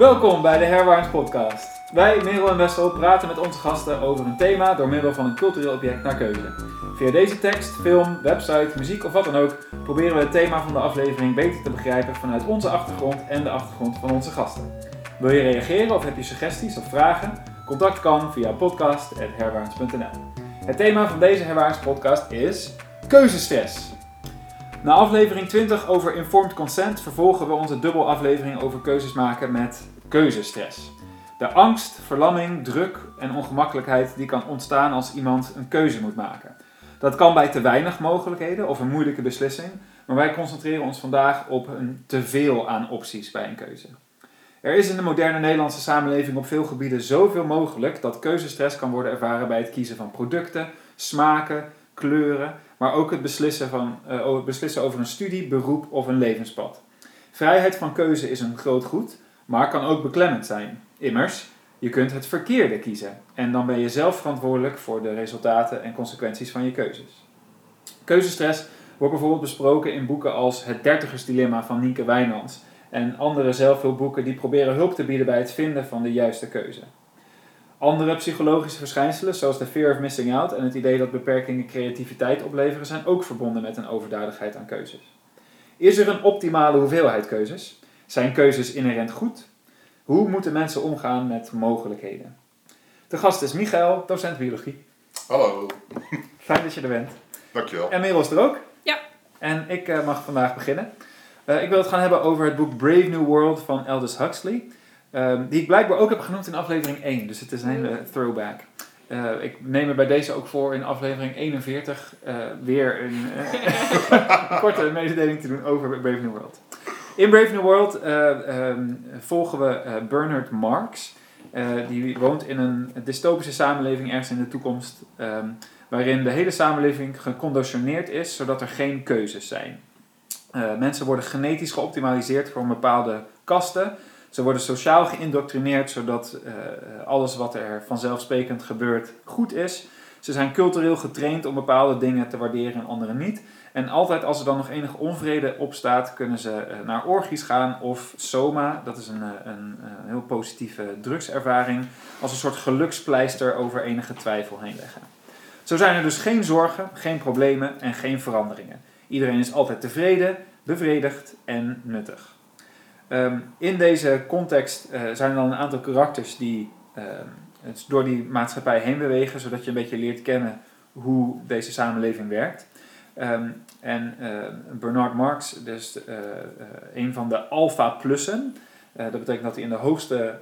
Welkom bij de Herwaarts Podcast. Wij, Merel en Wessel, praten met onze gasten over een thema door middel van een cultureel object naar keuze. Via deze tekst, film, website, muziek of wat dan ook, proberen we het thema van de aflevering beter te begrijpen vanuit onze achtergrond en de achtergrond van onze gasten. Wil je reageren of heb je suggesties of vragen? Contact kan via podcast.herwaarts.nl. Het thema van deze Herwaarts podcast is keuzestress. Na aflevering 20 over informed consent vervolgen we onze dubbel aflevering over keuzes maken met keuzestress. De angst, verlamming, druk en ongemakkelijkheid die kan ontstaan als iemand een keuze moet maken. Dat kan bij te weinig mogelijkheden of een moeilijke beslissing, maar wij concentreren ons vandaag op een teveel aan opties bij een keuze. Er is in de moderne Nederlandse samenleving op veel gebieden zoveel mogelijk dat keuzestress kan worden ervaren bij het kiezen van producten, smaken, kleuren, maar ook het beslissen, van, uh, beslissen over een studie, beroep of een levenspad. Vrijheid van keuze is een groot goed, maar kan ook beklemmend zijn. Immers, je kunt het verkeerde kiezen en dan ben je zelf verantwoordelijk voor de resultaten en consequenties van je keuzes. Keuzestress wordt bijvoorbeeld besproken in boeken als Het Dertigersdilemma van Nienke Wijnands en andere zelfhulpboeken die proberen hulp te bieden bij het vinden van de juiste keuze. Andere psychologische verschijnselen, zoals de fear of missing out en het idee dat beperkingen creativiteit opleveren, zijn ook verbonden met een overdadigheid aan keuzes. Is er een optimale hoeveelheid keuzes? Zijn keuzes inherent goed? Hoe moeten mensen omgaan met mogelijkheden? De gast is Michael, docent biologie. Hallo. Fijn dat je er bent. Dankjewel. En Merel is er ook. Ja. En ik uh, mag vandaag beginnen. Uh, ik wil het gaan hebben over het boek Brave New World van Aldous Huxley. Um, die ik blijkbaar ook heb genoemd in aflevering 1. Dus het is een hele throwback. Uh, ik neem me bij deze ook voor in aflevering 41 uh, weer een, uh, een, korte mededeling te doen over Brave New World. In Brave New World um, volgen we Bernard Marx. die woont in een dystopische samenleving ergens in de toekomst. Um, waarin de hele samenleving geconditioneerd is, zodat er geen keuzes zijn. mensen worden genetisch geoptimaliseerd voor bepaalde kasten. Ze worden sociaal geïndoctrineerd zodat alles wat er vanzelfsprekend gebeurt goed is. Ze zijn cultureel getraind om bepaalde dingen te waarderen en andere niet. En altijd als er dan nog enige onvrede opstaat, kunnen ze uh, naar orgies gaan of soma, dat is een, een, een, heel positieve drugservaring, als een soort gelukspleister over enige twijfel heen leggen. Zo zijn er dus geen zorgen, geen problemen en geen veranderingen. Iedereen is altijd tevreden, bevredigd en nuttig. Um, in deze context zijn er dan een aantal karakters die uh, door die maatschappij heen bewegen, zodat je een beetje leert kennen hoe deze samenleving werkt. Um, en uh, Bernard Marx, dus een van de alpha-plussen, dat betekent dat hij in de hoogste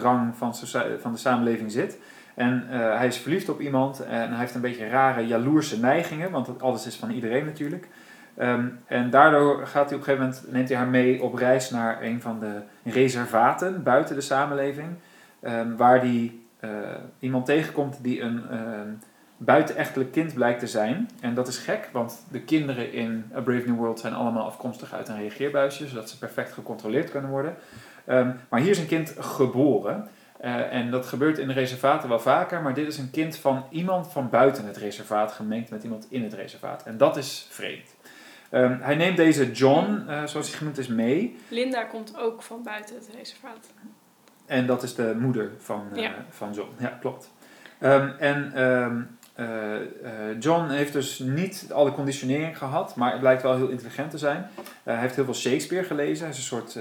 rang van, van de samenleving zit. En hij is verliefd op iemand en hij heeft een beetje rare jaloerse neigingen, want alles is van iedereen natuurlijk. Um, en daardoor gaat hij op een gegeven moment, neemt hij haar mee op reis naar een van de reservaten buiten de samenleving. Waar hij iemand tegenkomt die een buitenechtelijk kind blijkt te zijn. En dat is gek, want de kinderen in A Brave New World zijn allemaal afkomstig uit een reageerbuisje, zodat ze perfect gecontroleerd kunnen worden. Um, maar hier is een kind geboren. Uh, en dat gebeurt in de reservaten wel vaker, maar dit is een kind van iemand van buiten het reservaat gemengd met iemand in het reservaat. En dat is vreemd. Um, hij neemt deze John, uh, zoals hij genoemd is, mee. Linda komt ook van buiten het reservaat. En dat is de moeder van, uh, ja. van John. Ja, klopt. Um, en John heeft dus niet alle conditionering gehad, maar het blijkt wel heel intelligent te zijn. hij heeft heel veel Shakespeare gelezen. Hij is een soort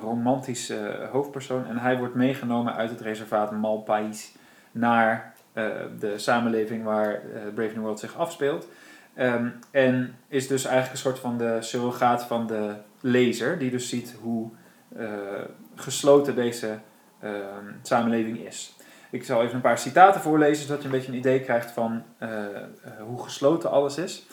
romantische hoofdpersoon. En hij wordt meegenomen uit het reservaat Malpais naar de samenleving waar Brave New World zich afspeelt. Um, en is dus eigenlijk een soort van de surrogaat van de lezer, die dus ziet hoe gesloten deze uh, samenleving is. Ik zal even een paar citaten voorlezen, zodat je een beetje een idee krijgt van uh, hoe gesloten alles is.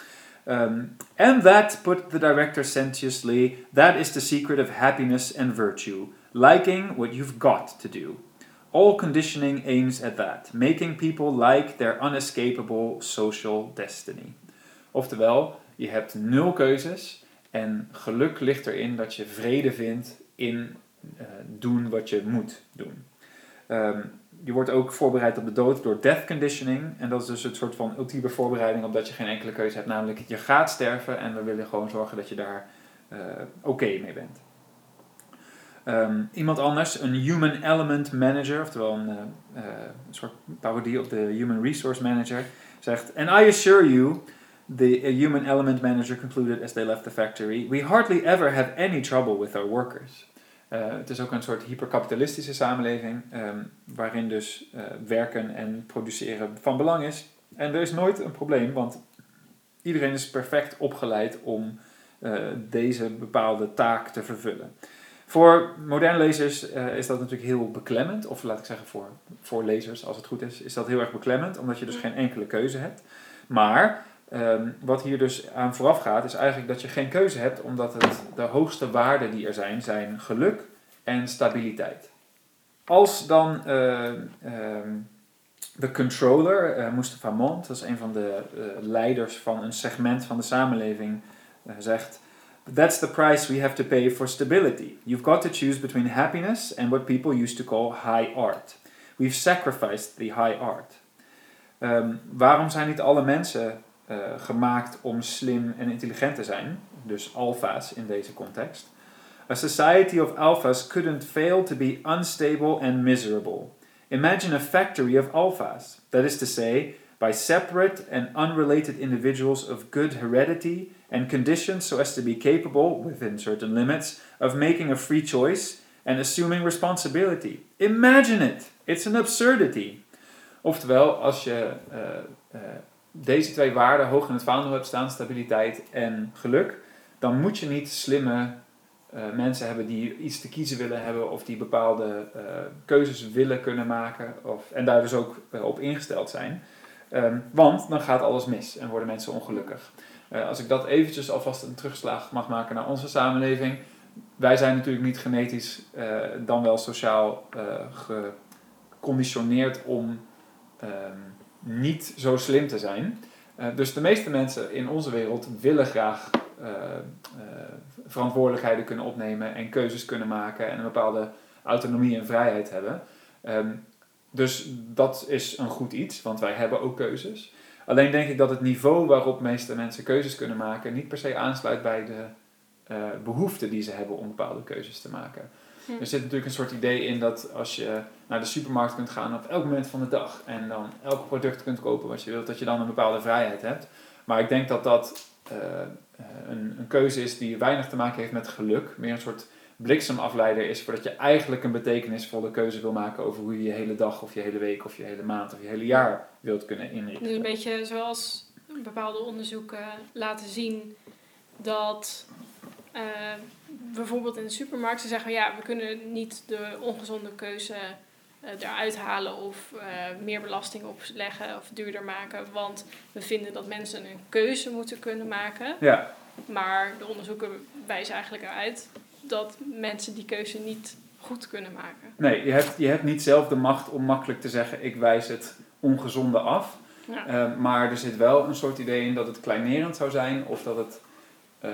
Um, and that, put the director sententiously, that is the secret of happiness and virtue. Liking what you've got to do. All conditioning aims at that, making people like their unescapable social destiny. Oftewel, je hebt nul keuzes en geluk ligt erin dat je vrede vindt in uh, doen wat je moet doen. Um, je wordt ook voorbereid op de dood door death conditioning. En dat is dus een soort van ultieme voorbereiding op dat je geen enkele keuze hebt. Namelijk, je gaat sterven en we willen gewoon zorgen dat je daar uh, oké mee bent. Ehm, iemand anders, een Human Element Manager, oftewel een, eh, eh, een soort parodie op de Human Resource Manager, zegt: And I assure you, the Human Element Manager concluded as they left the factory, we hardly ever have any trouble with our workers. Uh, het is ook een soort hyperkapitalistische samenleving, ehm, waarin dus werken en produceren van belang is. En er is nooit een probleem, want iedereen is perfect opgeleid om deze bepaalde taak te vervullen. Voor moderne lezers is dat natuurlijk heel beklemmend. Of laat ik zeggen voor, voor lezers, als het goed is, is dat heel erg beklemmend. Omdat je dus geen enkele keuze hebt. Maar um, wat hier dus aan vooraf gaat, is eigenlijk dat je geen keuze hebt. Omdat het, de hoogste waarden die er zijn, zijn geluk en stabiliteit. Als dan uh, de controller, uh, Mustafa Mont, dat is een van de leiders van een segment van de samenleving, zegt... That's the price we have to pay for stability. You've got to choose between happiness and what people used to call high art. We've sacrificed the high art. Um, waarom zijn niet alle mensen uh, gemaakt om slim en intelligent te zijn? Dus alfa's in deze context. A society of alphas couldn't fail to be unstable and miserable. Imagine a factory of alphas. That is to say, by separate and unrelated individuals of good heredity and conditioned so as to be capable, within certain limits, of making a free choice and assuming responsibility. Imagine it! It's an absurdity. Oftewel, als je uh, uh, deze twee waarden hoog in het vaandel hebt staan, stabiliteit en geluk, dan moet je niet slimme uh, mensen hebben die iets te kiezen willen hebben of die bepaalde keuzes willen kunnen maken of, en daar dus ook op ingesteld zijn. Um, want dan gaat alles mis en worden mensen ongelukkig. Als ik dat eventjes alvast een terugslag mag maken naar onze samenleving. Wij zijn natuurlijk niet genetisch dan wel sociaal geconditioneerd om um, niet zo slim te zijn. dus de meeste mensen in onze wereld willen graag verantwoordelijkheden kunnen opnemen en keuzes kunnen maken en een bepaalde autonomie en vrijheid hebben. Um, dus dat is een goed iets, want wij hebben ook keuzes. Alleen denk ik dat het niveau waarop meeste mensen keuzes kunnen maken niet per se aansluit bij de uh, behoeften die ze hebben om bepaalde keuzes te maken. Hm. Er zit natuurlijk een soort idee in dat als je naar de supermarkt kunt gaan op elk moment van de dag en dan elk product kunt kopen wat je wilt, dat je dan een bepaalde vrijheid hebt. Maar ik denk dat dat uh, een, een keuze is die weinig te maken heeft met geluk, meer een soort bliksemafleider is voordat je eigenlijk een betekenisvolle keuze wil maken over hoe je je hele dag of je hele week of je hele maand of je hele jaar wilt kunnen inrichten. Dus een beetje zoals bepaalde onderzoeken laten zien dat uh, bijvoorbeeld in de supermarkt ze zeggen ja, we kunnen niet de ongezonde keuze eruit halen of uh, meer belasting opleggen of duurder maken, want we vinden dat mensen een keuze moeten kunnen maken. Ja. Maar de onderzoeken wijzen eigenlijk eruit dat mensen die keuze niet goed kunnen maken. Nee, je hebt, je hebt niet zelf de macht om makkelijk te zeggen: ik wijs het ongezonde af. Ja. Uh, maar er zit wel een soort idee in dat het kleinerend zou zijn of dat het uh,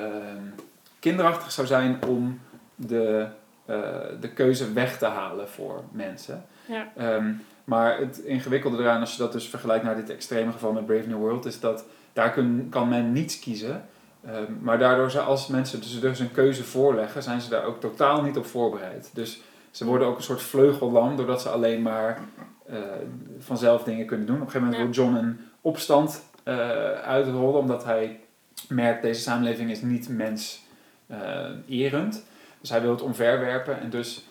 kinderachtig zou zijn om de, uh, de keuze weg te halen voor mensen. Ja. Um, maar het ingewikkelde eraan, als je dat dus vergelijkt naar dit extreme geval met Brave New World, is dat daar kun, kan men niets kiezen. Um, maar daardoor, als mensen dus, dus een keuze voorleggen, zijn ze daar ook totaal niet op voorbereid. Dus ze worden ook een soort vleugellam, doordat ze alleen maar uh, vanzelf dingen kunnen doen. Op een gegeven moment ja. wil John een opstand uh, uitrollen, omdat hij merkt, deze samenleving is niet mens uh, erend. Dus hij wil het omverwerpen en dus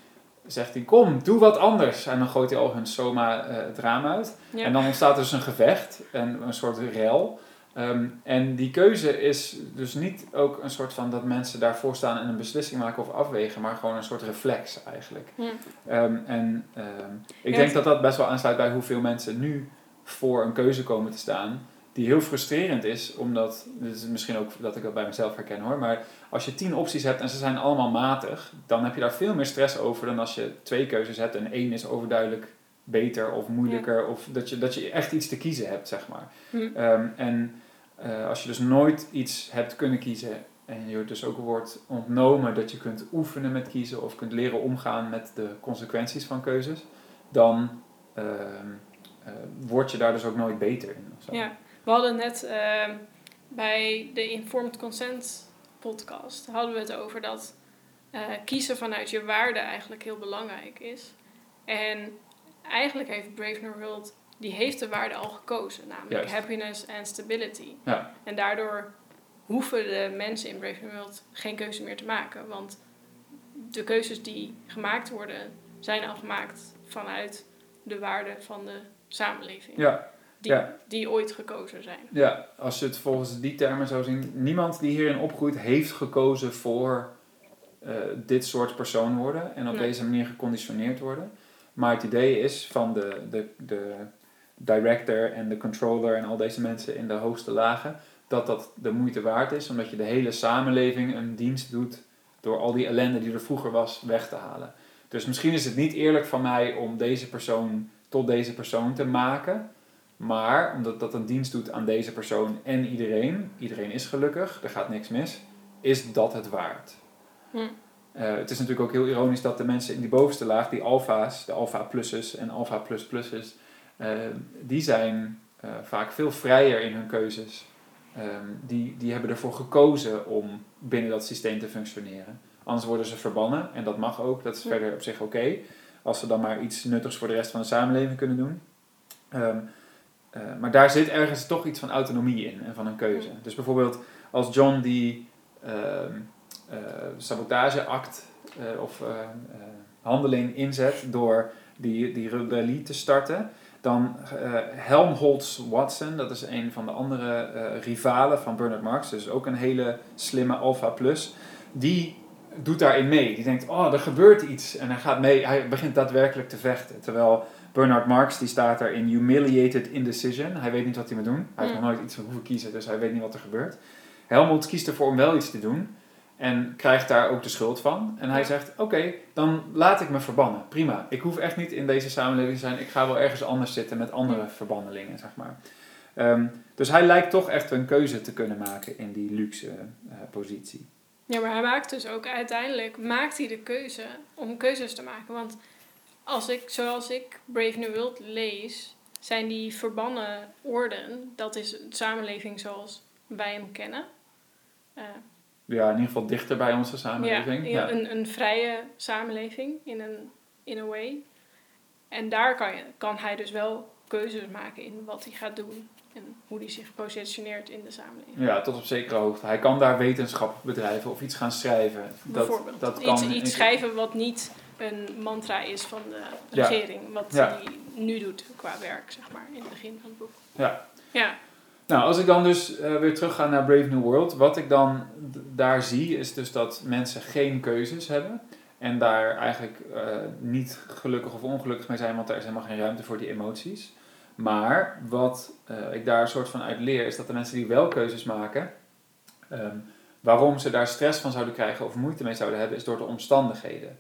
zegt hij, kom, doe wat anders. En dan gooit hij al hun soma het raam uit. Ja. En dan ontstaat er dus een gevecht, en een soort rel. Um, en die keuze is dus niet ook een soort van dat mensen daarvoor staan en een beslissing maken of afwegen, maar gewoon een soort reflex eigenlijk. Ja. Um, en um, ik ja, denk dat dat best wel aansluit bij hoeveel mensen nu voor een keuze komen te staan, die heel frustrerend is, omdat, dit is misschien ook dat ik dat bij mezelf herken hoor, maar als je tien opties hebt en ze zijn allemaal matig, dan heb je daar veel meer stress over dan als je twee keuzes hebt en één is overduidelijk beter of moeilijker, of dat je, dat je echt iets te kiezen hebt, zeg maar. Hm. en uh, als je dus nooit iets hebt kunnen kiezen en je dus ook wordt ontnomen dat je kunt oefenen met kiezen of kunt leren omgaan met de consequenties van keuzes, dan uh, uh, word je daar dus ook nooit beter in. Ja, we hadden net ehm, bij de Informed Consent podcast hadden we het over dat eh, kiezen vanuit je waarde eigenlijk heel belangrijk is. En eigenlijk heeft Brave New World, die heeft de waarde al gekozen, namelijk Juist. happiness en stability. Ja. En daardoor hoeven de mensen in Brave New World geen keuze meer te maken, want de keuzes die gemaakt worden, zijn al gemaakt vanuit de waarde van de samenleving. Ja, Die, ja. die ooit gekozen zijn. ja, als je het volgens die termen zou zien, niemand die hierin opgroeit heeft gekozen voor eh, dit soort persoon worden en op Nee. deze manier geconditioneerd worden. Maar het idee is van de, de, de director en de controller en al deze mensen in de hoogste lagen, dat dat de moeite waard is, omdat je de hele samenleving een dienst doet door al die ellende die er vroeger was weg te halen. Dus misschien is het niet eerlijk van mij om deze persoon tot deze persoon te maken, maar omdat dat een dienst doet aan deze persoon en iedereen, iedereen is gelukkig, er gaat niks mis, is dat het waard. Hm. Eh, het is natuurlijk ook heel ironisch dat de mensen in die bovenste laag, die alfa's, de alpha plussers en alpha plus plussers, eh, die zijn eh, vaak veel vrijer in hun keuzes. Ehm, die, die hebben ervoor gekozen om binnen dat systeem te functioneren. Anders worden ze verbannen en dat mag ook, dat is Ja. verder op zich oké. Als ze dan maar iets nuttigs voor de rest van de samenleving kunnen doen. Ehm, eh, maar daar zit ergens toch iets van autonomie in en van een keuze. Dus bijvoorbeeld als John die ehm, eh, sabotageact eh, of eh, eh, handeling inzet door die, die rebellie te starten, dan Helmholtz Watson, dat is een van de andere rivalen van Bernard Marx, dus ook een hele slimme alpha plus, die doet daarin mee. Die denkt, oh, er gebeurt iets. En hij gaat mee, hij begint daadwerkelijk te vechten. Terwijl Bernard Marx, die staat er in humiliated indecision. Hij weet niet wat hij moet doen. Hij heeft Mm. nog nooit iets hoeven kiezen, dus hij weet niet wat er gebeurt. Helmut kiest ervoor om wel iets te doen. En krijgt daar ook de schuld van. En hij Ja. zegt, oké, dan laat ik me verbannen. Prima. Ik hoef echt niet in deze samenleving te zijn. Ik ga wel ergens anders zitten met andere Ja. verbannelingen, zeg maar. Ehm, dus hij lijkt toch echt een keuze te kunnen maken in die luxe eh, positie. Ja, maar hij maakt dus ook uiteindelijk maakt hij de keuze om keuzes te maken. Want als ik, zoals ik Brave New World lees, zijn die verbannen orden, dat is een samenleving zoals wij hem kennen. Eh, Ja, in ieder geval dichter bij onze samenleving. Ja, Een, een vrije samenleving in een in a way. En daar kan, je, kan hij dus wel keuzes maken in wat hij gaat doen en hoe hij zich positioneert in de samenleving. Ja, tot op zekere hoogte. Hij kan daar wetenschap bedrijven of iets gaan schrijven. Dat, Bijvoorbeeld. dat iets, kan iets schrijven wat niet een mantra is van de Ja. regering. Wat Ja. hij nu doet qua werk, zeg maar, in het begin van het boek. Ja. Ja. Nou, als ik dan dus eh, weer terug ga naar Brave New World, wat ik dan daar zie is dus dat mensen geen keuzes hebben. En daar eigenlijk eh, niet gelukkig of ongelukkig mee zijn, want daar is helemaal geen ruimte voor die emoties. Maar wat eh, ik daar een soort van uit leer, is dat de mensen die wel keuzes maken, ehm, waarom ze daar stress van zouden krijgen of moeite mee zouden hebben, is door de omstandigheden.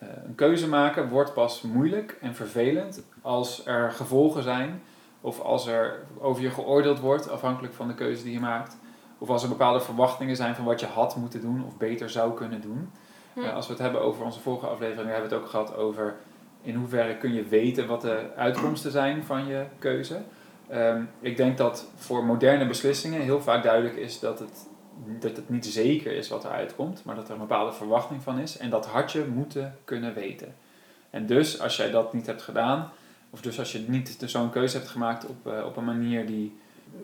Eh, een keuze maken wordt pas moeilijk en vervelend als er gevolgen zijn of als er over je geoordeeld wordt, afhankelijk van de keuze die je maakt. Of als er bepaalde verwachtingen zijn van wat je had moeten doen of beter zou kunnen doen. Hm. Eh, als we het hebben over onze vorige aflevering, hebben we het ook gehad over in hoeverre kun je weten wat de uitkomsten zijn van je keuze. Ehm, ik denk dat voor moderne beslissingen heel vaak duidelijk is dat het, dat het niet zeker is wat eruit komt, maar dat er een bepaalde verwachting van is. En dat had je moeten kunnen weten. En dus als jij dat niet hebt gedaan, of dus als je niet zo'n keuze hebt gemaakt op, eh, op een manier die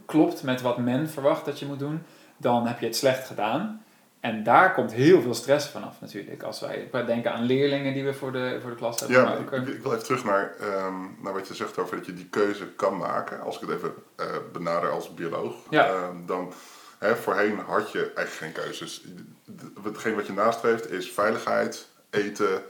klopt met wat men verwacht dat je moet doen, dan heb je het slecht gedaan. En daar komt heel veel stress vanaf natuurlijk. Als wij, denken aan leerlingen die we voor de, voor de klas hebben. Ja, ik wil even terug naar, ehm, naar wat je zegt over dat je die keuze kan maken. Als ik het even eh, benader als bioloog. Ja. Ehm, dan, hè, voorheen had je eigenlijk geen keuzes. Hetgeen wat je nastreeft is veiligheid, eten,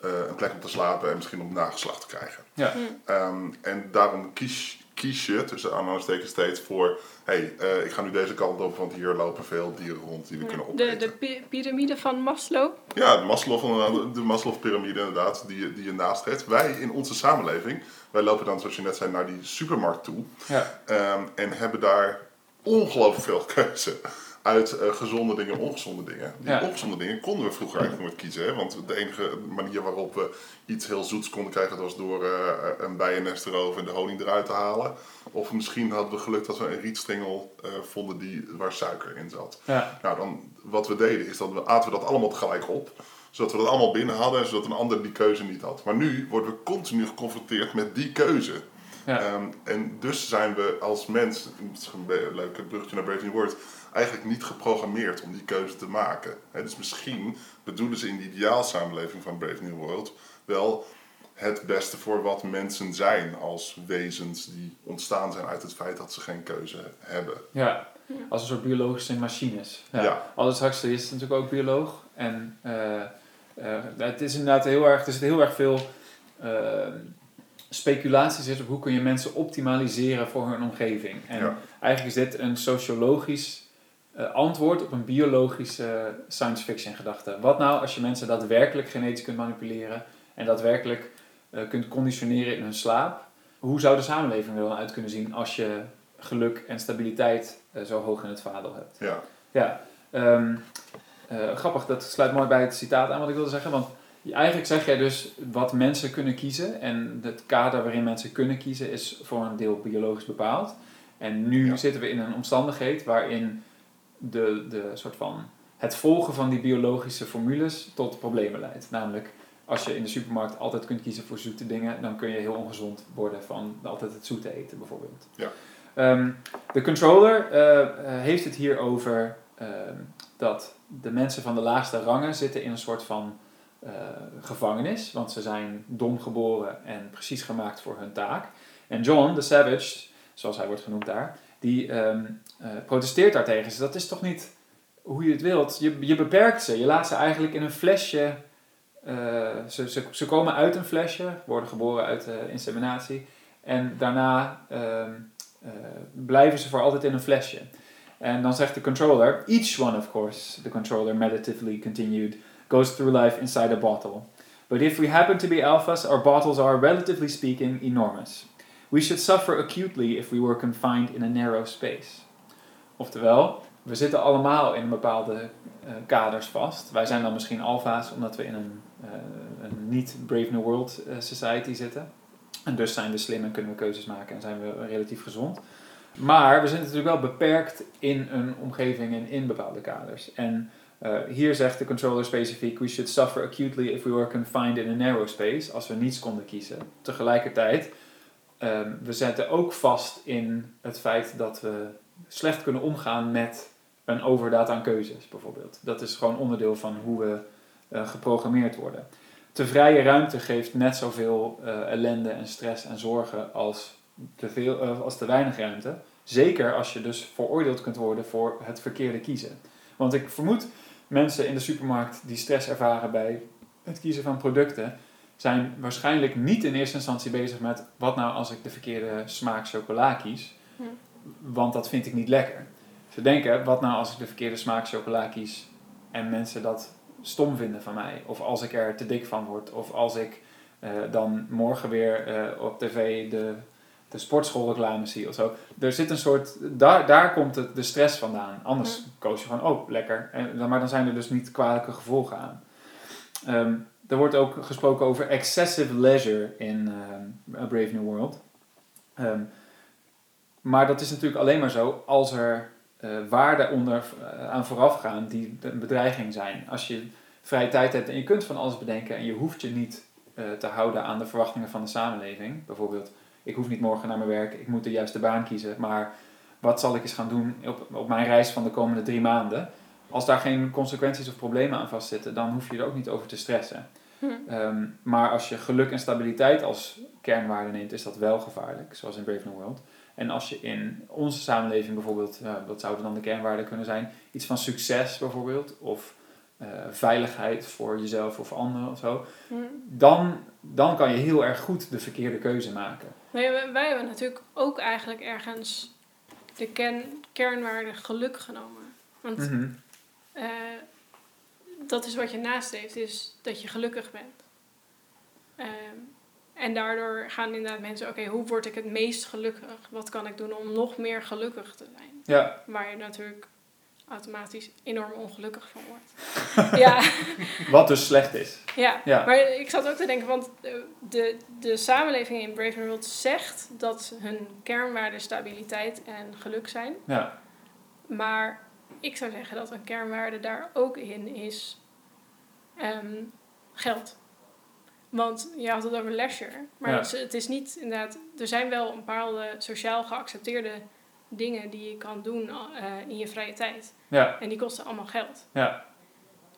eh, een plek om te slapen en misschien om nageslacht te krijgen. ja. Hm. Ehm, en daarom kies, kies je tussen aanhalingstekens steeds voor... hé, hey, eh, ik ga nu deze kant op, want hier lopen veel dieren rond die we kunnen De, opeten. de pi- piramide van Maslow. Ja, de Maslow, de Maslow-pyramide inderdaad, die, je- die je nastreeft. Wij in onze samenleving, wij lopen dan, zoals je net zei, naar die supermarkt toe. ja. ehm, en hebben daar ongelooflijk veel keuze. uit eh, gezonde dingen en ongezonde dingen. Die Ja. ongezonde dingen konden we vroeger eigenlijk nooit kiezen. Hè? Want de enige manier waarop we iets heel zoets konden krijgen, dat was door eh, een bijennest erover en de honing eruit te halen. Of misschien hadden we geluk dat we een rietstengel eh, vonden die, waar suiker in zat. Ja, Nou, dan, wat we deden is dat we aten we dat allemaal tegelijk op. Zodat we dat allemaal binnen hadden en zodat een ander die keuze niet had. Maar nu worden we continu geconfronteerd met die keuze. Ja. Ehm, en dus zijn we als mens, een be- leuk bruggetje naar Brave New World, eigenlijk niet geprogrammeerd om die keuze te maken. Dus misschien bedoelen ze in de ideaalsamenleving van Brave New World wel het beste voor wat mensen zijn als wezens die ontstaan zijn uit het feit dat ze geen keuze hebben. ja. Als een soort biologische machines. Ja. Ja. Aldous Huxley is natuurlijk ook bioloog. En eh, eh, het is inderdaad heel erg, er zit heel erg veel eh, speculaties in op hoe kun je mensen optimaliseren voor hun omgeving. En Ja. eigenlijk is dit een sociologisch eh, antwoord op een biologische science fiction gedachte. Wat nou als je mensen daadwerkelijk genetisch kunt manipuleren en daadwerkelijk eh, kunt conditioneren in hun slaap? Hoe zou de samenleving er dan uit kunnen zien als je geluk en stabiliteit eh, zo hoog in het vaandel hebt? Ja, Ja, eh, grappig, dat sluit mooi bij het citaat aan wat ik wilde zeggen. Want eigenlijk zeg jij dus wat mensen kunnen kiezen. En het kader waarin mensen kunnen kiezen is voor een deel biologisch bepaald. En nu Ja. zitten we in een omstandigheid waarin de, de soort van het volgen van die biologische formules tot problemen leidt. Namelijk, als je in de supermarkt altijd kunt kiezen voor zoete dingen, dan kun je heel ongezond worden van altijd het zoete eten bijvoorbeeld. Ja. Ehm, de controller eh, heeft het hier over ehm, dat de mensen van de laagste rangen zitten in een soort van eh, gevangenis, want ze zijn dom geboren en precies gemaakt voor hun taak. En John, de savage, zoals hij wordt genoemd daar, die ehm, eh, protesteert daartegen. Dus dat is toch niet hoe je het wilt. Je, je beperkt ze. Je laat ze eigenlijk in een flesje. eh, ze, ze, komen uit een flesje, worden geboren uit inseminatie. En daarna ehm, eh, blijven ze voor altijd in een flesje. En dan zegt de controller, each one of course, the controller meditatively continued, goes through life inside a bottle. But if we happen to be alphas, our bottles are, relatively speaking, enormous. We should suffer acutely if we were confined in a narrow space. Oftewel, we zitten allemaal in bepaalde eh, kaders vast. Wij zijn dan misschien alfa's omdat we in een, eh, een niet Brave New World eh, society zitten. En dus zijn we slim en kunnen we keuzes maken en zijn we relatief gezond. Maar we zitten natuurlijk wel beperkt in een omgeving en in bepaalde kaders. En eh, hier zegt de controller specifiek: We should suffer acutely if we were confined in a narrow space. Als we niets konden kiezen. Tegelijkertijd, ehm, we zetten ook vast in het feit dat we slecht kunnen omgaan met een overdaad aan keuzes, bijvoorbeeld. Dat is gewoon onderdeel van hoe we eh, geprogrammeerd worden. Te vrije ruimte geeft net zoveel eh, ellende en stress en zorgen als te, veel, als te weinig ruimte. Zeker als je dus veroordeeld kunt worden voor het verkeerde kiezen. Want ik vermoed mensen in de supermarkt die stress ervaren bij het kiezen van producten, zijn waarschijnlijk niet in eerste instantie bezig met wat nou als ik de verkeerde smaak chocola kies, Hm. want dat vind ik niet lekker. Ze denken, wat nou als ik de verkeerde smaak chocola kies en mensen dat stom vinden van mij, of als ik er te dik van word, of als ik eh, dan morgen weer eh, op tv de, de sportschoolreclame zie of zo. Er zit een soort, daar, daar komt het, de stress vandaan. Anders koos je gewoon, oh lekker. En, maar dan zijn er dus niet kwalijke gevolgen aan. Ehm, er wordt ook gesproken over excessive leisure in ehm, A Brave New World. Ehm, maar dat is natuurlijk alleen maar zo als er eh, waarden onder, eh, aan vooraf gaan die een bedreiging zijn. Als je vrije tijd hebt en je kunt van alles bedenken en je hoeft je niet eh, te houden aan de verwachtingen van de samenleving. Bijvoorbeeld, ik hoef niet morgen naar mijn werk, ik moet de juiste baan kiezen, maar wat zal ik eens gaan doen op, op mijn reis van de komende drie maanden? Als daar geen consequenties of problemen aan vastzitten, dan hoef je er ook niet over te stressen. Hm. Ehm, maar als je geluk en stabiliteit als kernwaarde neemt, is dat wel gevaarlijk, zoals in Brave New World. En als je in onze samenleving bijvoorbeeld, wat zouden dan de kernwaarden kunnen zijn? Iets van succes bijvoorbeeld, of eh, veiligheid voor jezelf of anderen of zo. Hm. Dan, dan kan je heel erg goed de verkeerde keuze maken. Wij, wij hebben natuurlijk ook eigenlijk ergens de ken, kernwaarde geluk genomen. Want Mhm. eh, dat is wat je nastreeft, is dat je gelukkig bent. Ehm, en daardoor gaan inderdaad mensen, oké, hoe word ik het meest gelukkig? Wat kan ik doen om nog meer gelukkig te zijn? Ja, Waar je natuurlijk automatisch enorm ongelukkig van wordt. ja. Wat dus slecht is. Ja. Ja. maar ik zat ook te denken, want de, de, de samenleving in Brave New World zegt dat hun kernwaarden stabiliteit en geluk zijn. Ja, Maar ik zou zeggen dat een kernwaarde daar ook in is ehm, geld. Want je had het over leisure. Maar Ja. het, is, het is niet inderdaad... Er zijn wel een bepaalde sociaal geaccepteerde dingen die je kan doen eh, in je vrije tijd. ja, En die kosten allemaal geld. ja,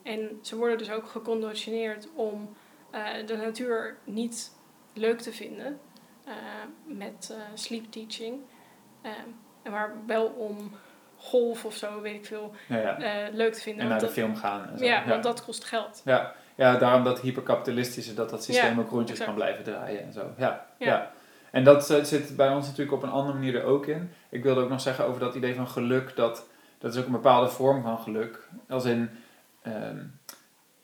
En ze worden dus ook geconditioneerd om eh, de natuur niet leuk te vinden eh, met sleep teaching. En maar wel om golf of zo, weet ik veel, ja. ja. leuk te vinden. En naar de dat- film gaan. En zo. ja, want dat kost geld. Ja, ja, daarom dat hyperkapitalistische, dat dat systeem ook rondjes kan blijven draaien en zo. Ja, ja. En dat zit bij ons natuurlijk op een andere manier er ook in. Ik wilde ook nog zeggen over dat idee van geluk, dat, dat is ook een bepaalde vorm van geluk. Als in, ehm,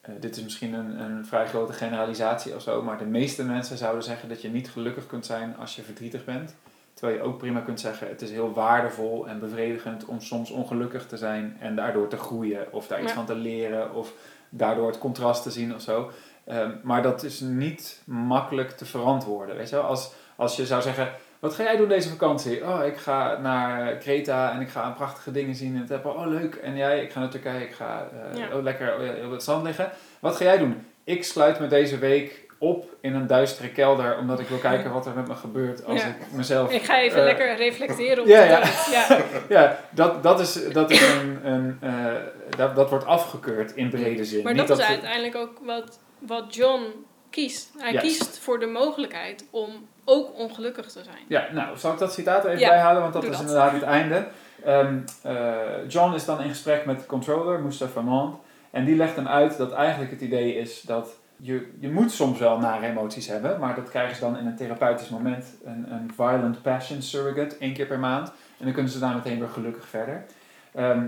eh, dit is misschien een, een vrij grote generalisatie of zo, maar de meeste mensen zouden zeggen dat je niet gelukkig kunt zijn als je verdrietig bent. Terwijl je ook prima kunt zeggen, het is heel waardevol en bevredigend om soms ongelukkig te zijn en daardoor te groeien of daar iets van te leren of daardoor het contrast te zien of zo. Ehm, maar dat is niet makkelijk te verantwoorden. Weet je wel? Als, als je zou zeggen, wat ga jij doen deze vakantie? Oh, ik ga naar Kreta en ik ga prachtige dingen zien in het Apple. Oh, leuk. En jij? Ik ga naar Turkije. Ik ga Ja. oh, lekker oh, op het zand liggen. Wat ga jij doen? Ik sluit me deze week op in een duistere kelder, omdat ik wil kijken wat er met me gebeurt als Ja. ik mezelf... Ik ga even eh, lekker reflecteren op ja, ja. Ja. Ja, dat, dat is, dat is een... een eh, dat, dat wordt afgekeurd in brede zin. Maar Niet dat is ze- uiteindelijk ook wat, wat John kiest. Hij kiest voor de mogelijkheid om ook ongelukkig te zijn. Ja, nou, zal ik dat citaat er even Ja, bijhalen, want dat is dat. inderdaad het einde. Ehm, eh, John is dan in gesprek met de controller, Mustafa Mond, en die legt hem uit dat eigenlijk het idee is dat je, je moet soms wel nare emoties hebben, maar dat krijgen ze dan in een therapeutisch moment, een, een violent passion surrogate, één keer per maand, en dan kunnen ze daar meteen weer gelukkig verder. Ehm,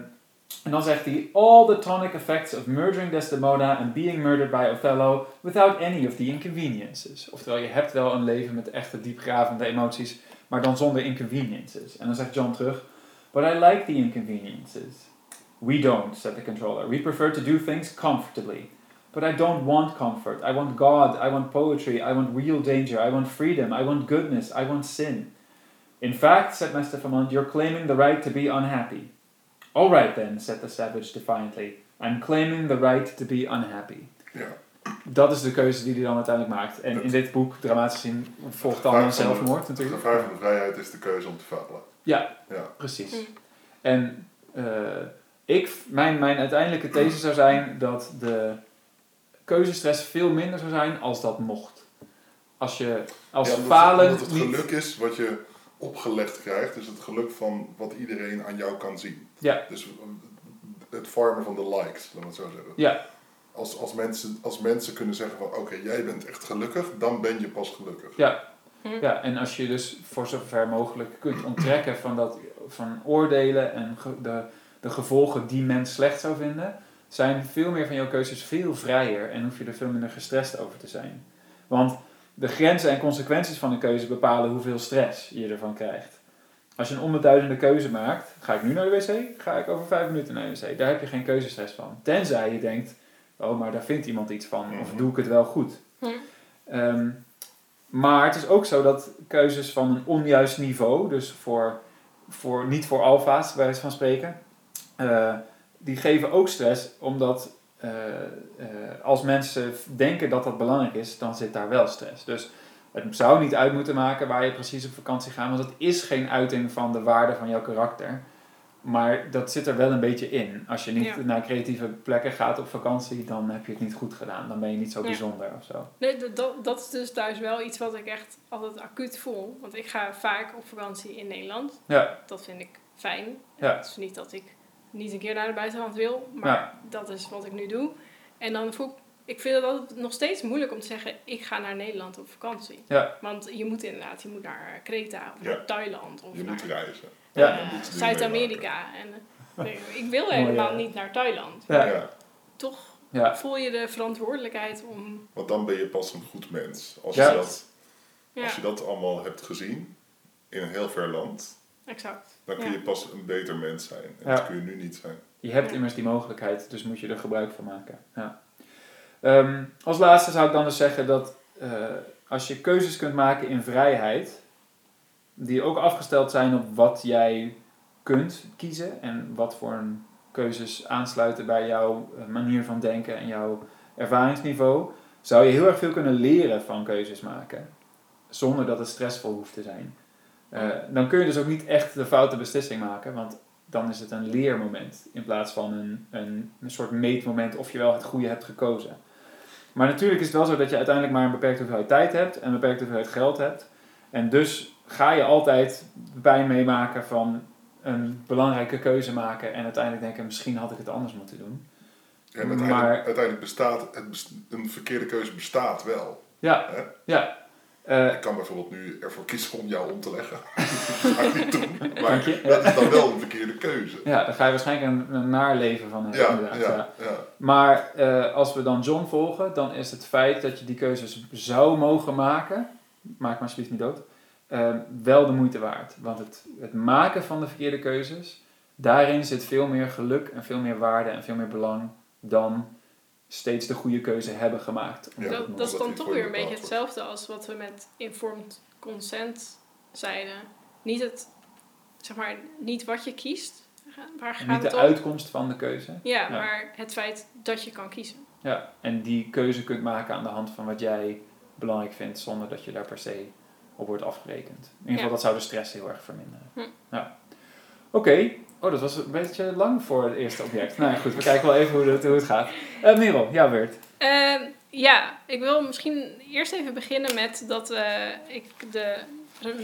en dan zegt hij, all the tonic effects of murdering Desdemona and being murdered by Othello without any of the inconveniences. Oftewel, je hebt wel een leven met echte diepgravende emoties, maar dan zonder inconveniences. En dan zegt John terug, but I like the inconveniences. We don't, said the controller. We prefer to do things comfortably. But I don't want comfort. I want God. I want poetry. I want real danger. I want freedom. I want goodness. I want sin. In fact, said Master Famont, you're claiming the right to be unhappy. All right then, said the savage defiantly. I'm claiming the right to be unhappy. Ja. Dat is de keuze die hij dan uiteindelijk maakt. En in dit boek, dramatisch gezien, volgt dan een de- zelfmoord Het natuurlijk. gevaar van de vrijheid is de keuze om te falen. Ja, Ja. precies. Mm. En eh, ik, mijn, mijn uiteindelijke these zou zijn dat de keuzestress veel minder zou zijn als dat mocht. Als je als Ja, omdat- falen omdat het niet... geluk is wat je opgelegd krijgt, is het geluk van wat iedereen aan jou kan zien. Ja. Dus het vormen van de likes, laten we het zo zeggen. Ja, Als, als, mensen, als mensen kunnen zeggen van oké, jij bent echt gelukkig, dan ben je pas gelukkig. ja, Hm. ja, en als je dus voor zover mogelijk kunt onttrekken van, dat, van oordelen en ge- de, de gevolgen die men slecht zou vinden, zijn veel meer van jouw keuzes veel vrijer en hoef je er veel minder gestrest over te zijn. Want de grenzen en consequenties van een keuze bepalen hoeveel stress je ervan krijgt. Als je een onbeduidende keuze maakt, ga ik nu naar de wc? Ga ik over vijf minuten naar de wc? Daar heb je geen keuzestress van. Tenzij je denkt, oh, maar daar vindt iemand iets van. Of Mhm. doe ik het wel goed? Hm. Ehm, maar het is ook zo dat keuzes van een onjuist niveau, dus voor, voor, niet voor alfa's, bij wijze van spreken, eh, die geven ook stress, omdat eh, eh, als mensen denken dat dat belangrijk is, dan zit daar wel stress. Dus het zou niet uit moeten maken waar je precies op vakantie gaat, want het is geen uiting van de waarde van jouw karakter. Maar dat zit er wel een beetje in. Als je niet Ja. naar creatieve plekken gaat op vakantie, dan heb je het niet goed gedaan. Dan ben je niet zo bijzonder of zo. Nee, dat- dat, dat is dus thuis wel iets wat ik echt altijd acuut voel. Want ik ga vaak op vakantie in Nederland. Ja. Dat vind ik fijn. Ja. Het is niet dat ik niet een keer naar de buitenland wil, maar Ja. dat is wat ik nu doe. En dan voel ik, ik vind het altijd nog steeds moeilijk om te zeggen, ik ga naar Nederland op vakantie. Ja. Want je moet inderdaad, je moet naar Kreta of Ja. naar Thailand of Je naar moet reizen. Ja. eh, Zuid-Amerika. En eh, nee, ik wil helemaal ja. niet naar Thailand. Ja. Ja. Toch Ja. voel je de verantwoordelijkheid om... Want dan ben je pas een goed mens. Als, Ja. je, dat, Ja, als je dat allemaal hebt gezien in een heel ver land, exact. dan kun Ja. je pas een beter mens zijn. En Ja. dat kun je nu niet zijn. Je hebt Ja. immers die mogelijkheid, dus moet je er gebruik van maken. Ja. Ehm, als laatste zou ik dan dus zeggen dat eh, als je keuzes kunt maken in vrijheid, die ook afgesteld zijn op wat jij kunt kiezen en wat voor een keuzes aansluiten bij jouw eh, manier van denken en jouw ervaringsniveau, zou je heel erg veel kunnen leren van keuzes maken, zonder dat het stressvol hoeft te zijn. Eh, dan kun je dus ook niet echt de foute beslissing maken, want dan is het een leermoment in plaats van een, een, een soort meetmoment of je wel het goede hebt gekozen. Maar natuurlijk is het wel zo dat je uiteindelijk maar een beperkte hoeveelheid tijd hebt en een beperkte hoeveelheid geld hebt. En dus ga je altijd pijn meemaken van een belangrijke keuze maken en uiteindelijk denken, misschien had ik het anders moeten doen. En uiteindelijk, Maar- uiteindelijk bestaat het, een verkeerde keuze bestaat wel. Ja, Hè? ja. Eh, Ik kan bijvoorbeeld nu ervoor kiezen om jou om te leggen. dat ga ik niet doen. Maar dat is dan wel een verkeerde keuze. ja, daar ga je waarschijnlijk een, een naar leven van hebben. Ja, inderdaad, ja. ja, ja. Maar eh, als we dan John volgen, dan is het feit dat je die keuzes zou mogen maken, maak maar alsjeblieft niet dood, eh, wel de moeite waard. Want het, het maken van de verkeerde keuzes, daarin zit veel meer geluk en veel meer waarde en veel meer belang dan steeds de goede keuze hebben gemaakt. Ja, dat, dat is dan toch weer een beetje hetzelfde als wat we met informed consent zeiden. Niet het, zeg maar, niet wat je kiest. Waar gaat Niet het de om? uitkomst van de keuze. Ja, Ja. maar het feit dat je kan kiezen. Ja, en die keuze kunt maken aan de hand van wat jij belangrijk vindt, zonder dat je daar per se op wordt afgerekend. In ieder geval, Ja. dat zou de stress heel erg verminderen. Hm. Ja. Oké, oh, dat was een beetje lang voor het eerste object. nou ja, goed, we kijken wel even hoe het, hoe het gaat. Eh Merel, jouw beurt. Ehm, ja, ik wil misschien eerst even beginnen met dat eh, ik de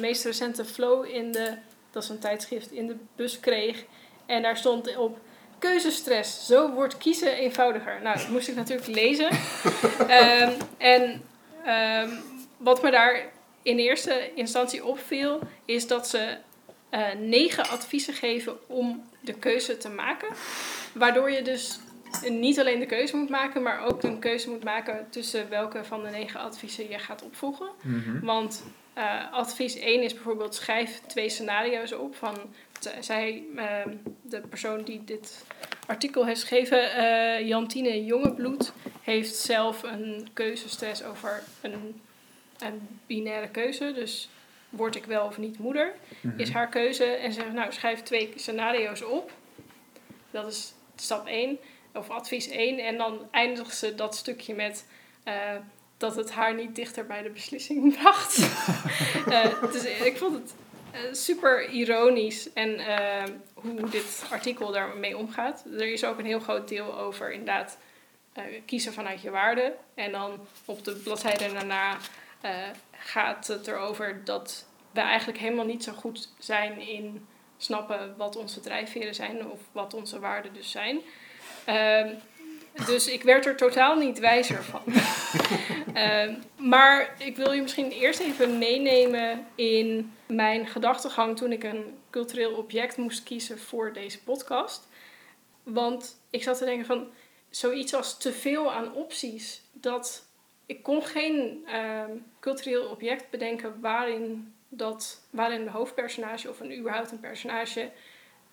meest recente flow in de, dat is een tijdschrift, in de bus kreeg. En daar stond op keuzestress, zo wordt kiezen eenvoudiger. Nou, dat moest ik natuurlijk lezen. Ehm, en ehm, wat me daar in eerste instantie opviel, is dat ze eh, negen adviezen geven om de keuze te maken. Waardoor je dus niet alleen de keuze moet maken, maar ook een keuze moet maken tussen welke van de negen adviezen je gaat opvolgen. Mhm. Want eh, advies 1 is bijvoorbeeld schrijf twee scenario's op van zij, eh, de persoon die dit artikel heeft geschreven, eh, Jantine Jongebloed, heeft zelf een keuzestress over een, een binaire keuze. Dus word ik wel of niet moeder? Mhm. is haar keuze. En ze zegt, nou, schrijf twee scenario's op. Dat is stap 1, of advies 1. En dan eindigt ze dat stukje met eh, dat het haar niet dichter bij de beslissing bracht. Eh, dus ik vond het eh, super ironisch en hoe dit artikel daarmee omgaat. Er is ook een heel groot deel over inderdaad kiezen vanuit je waarden. En dan op de bladzijde daarna eh, gaat het erover dat we eigenlijk helemaal niet zo goed zijn in snappen wat onze drijfveren zijn of wat onze waarden dus zijn. Ehm, dus ik werd er totaal niet wijzer van. Ehm, maar ik wil je misschien eerst even meenemen in mijn gedachtegang toen ik een cultureel object moest kiezen voor deze podcast. Want ik zat te denken van zoiets als te veel aan opties. Dat ik kon geen ehm, cultureel object bedenken waarin, dat, waarin de hoofdpersonage of een überhaupt een personage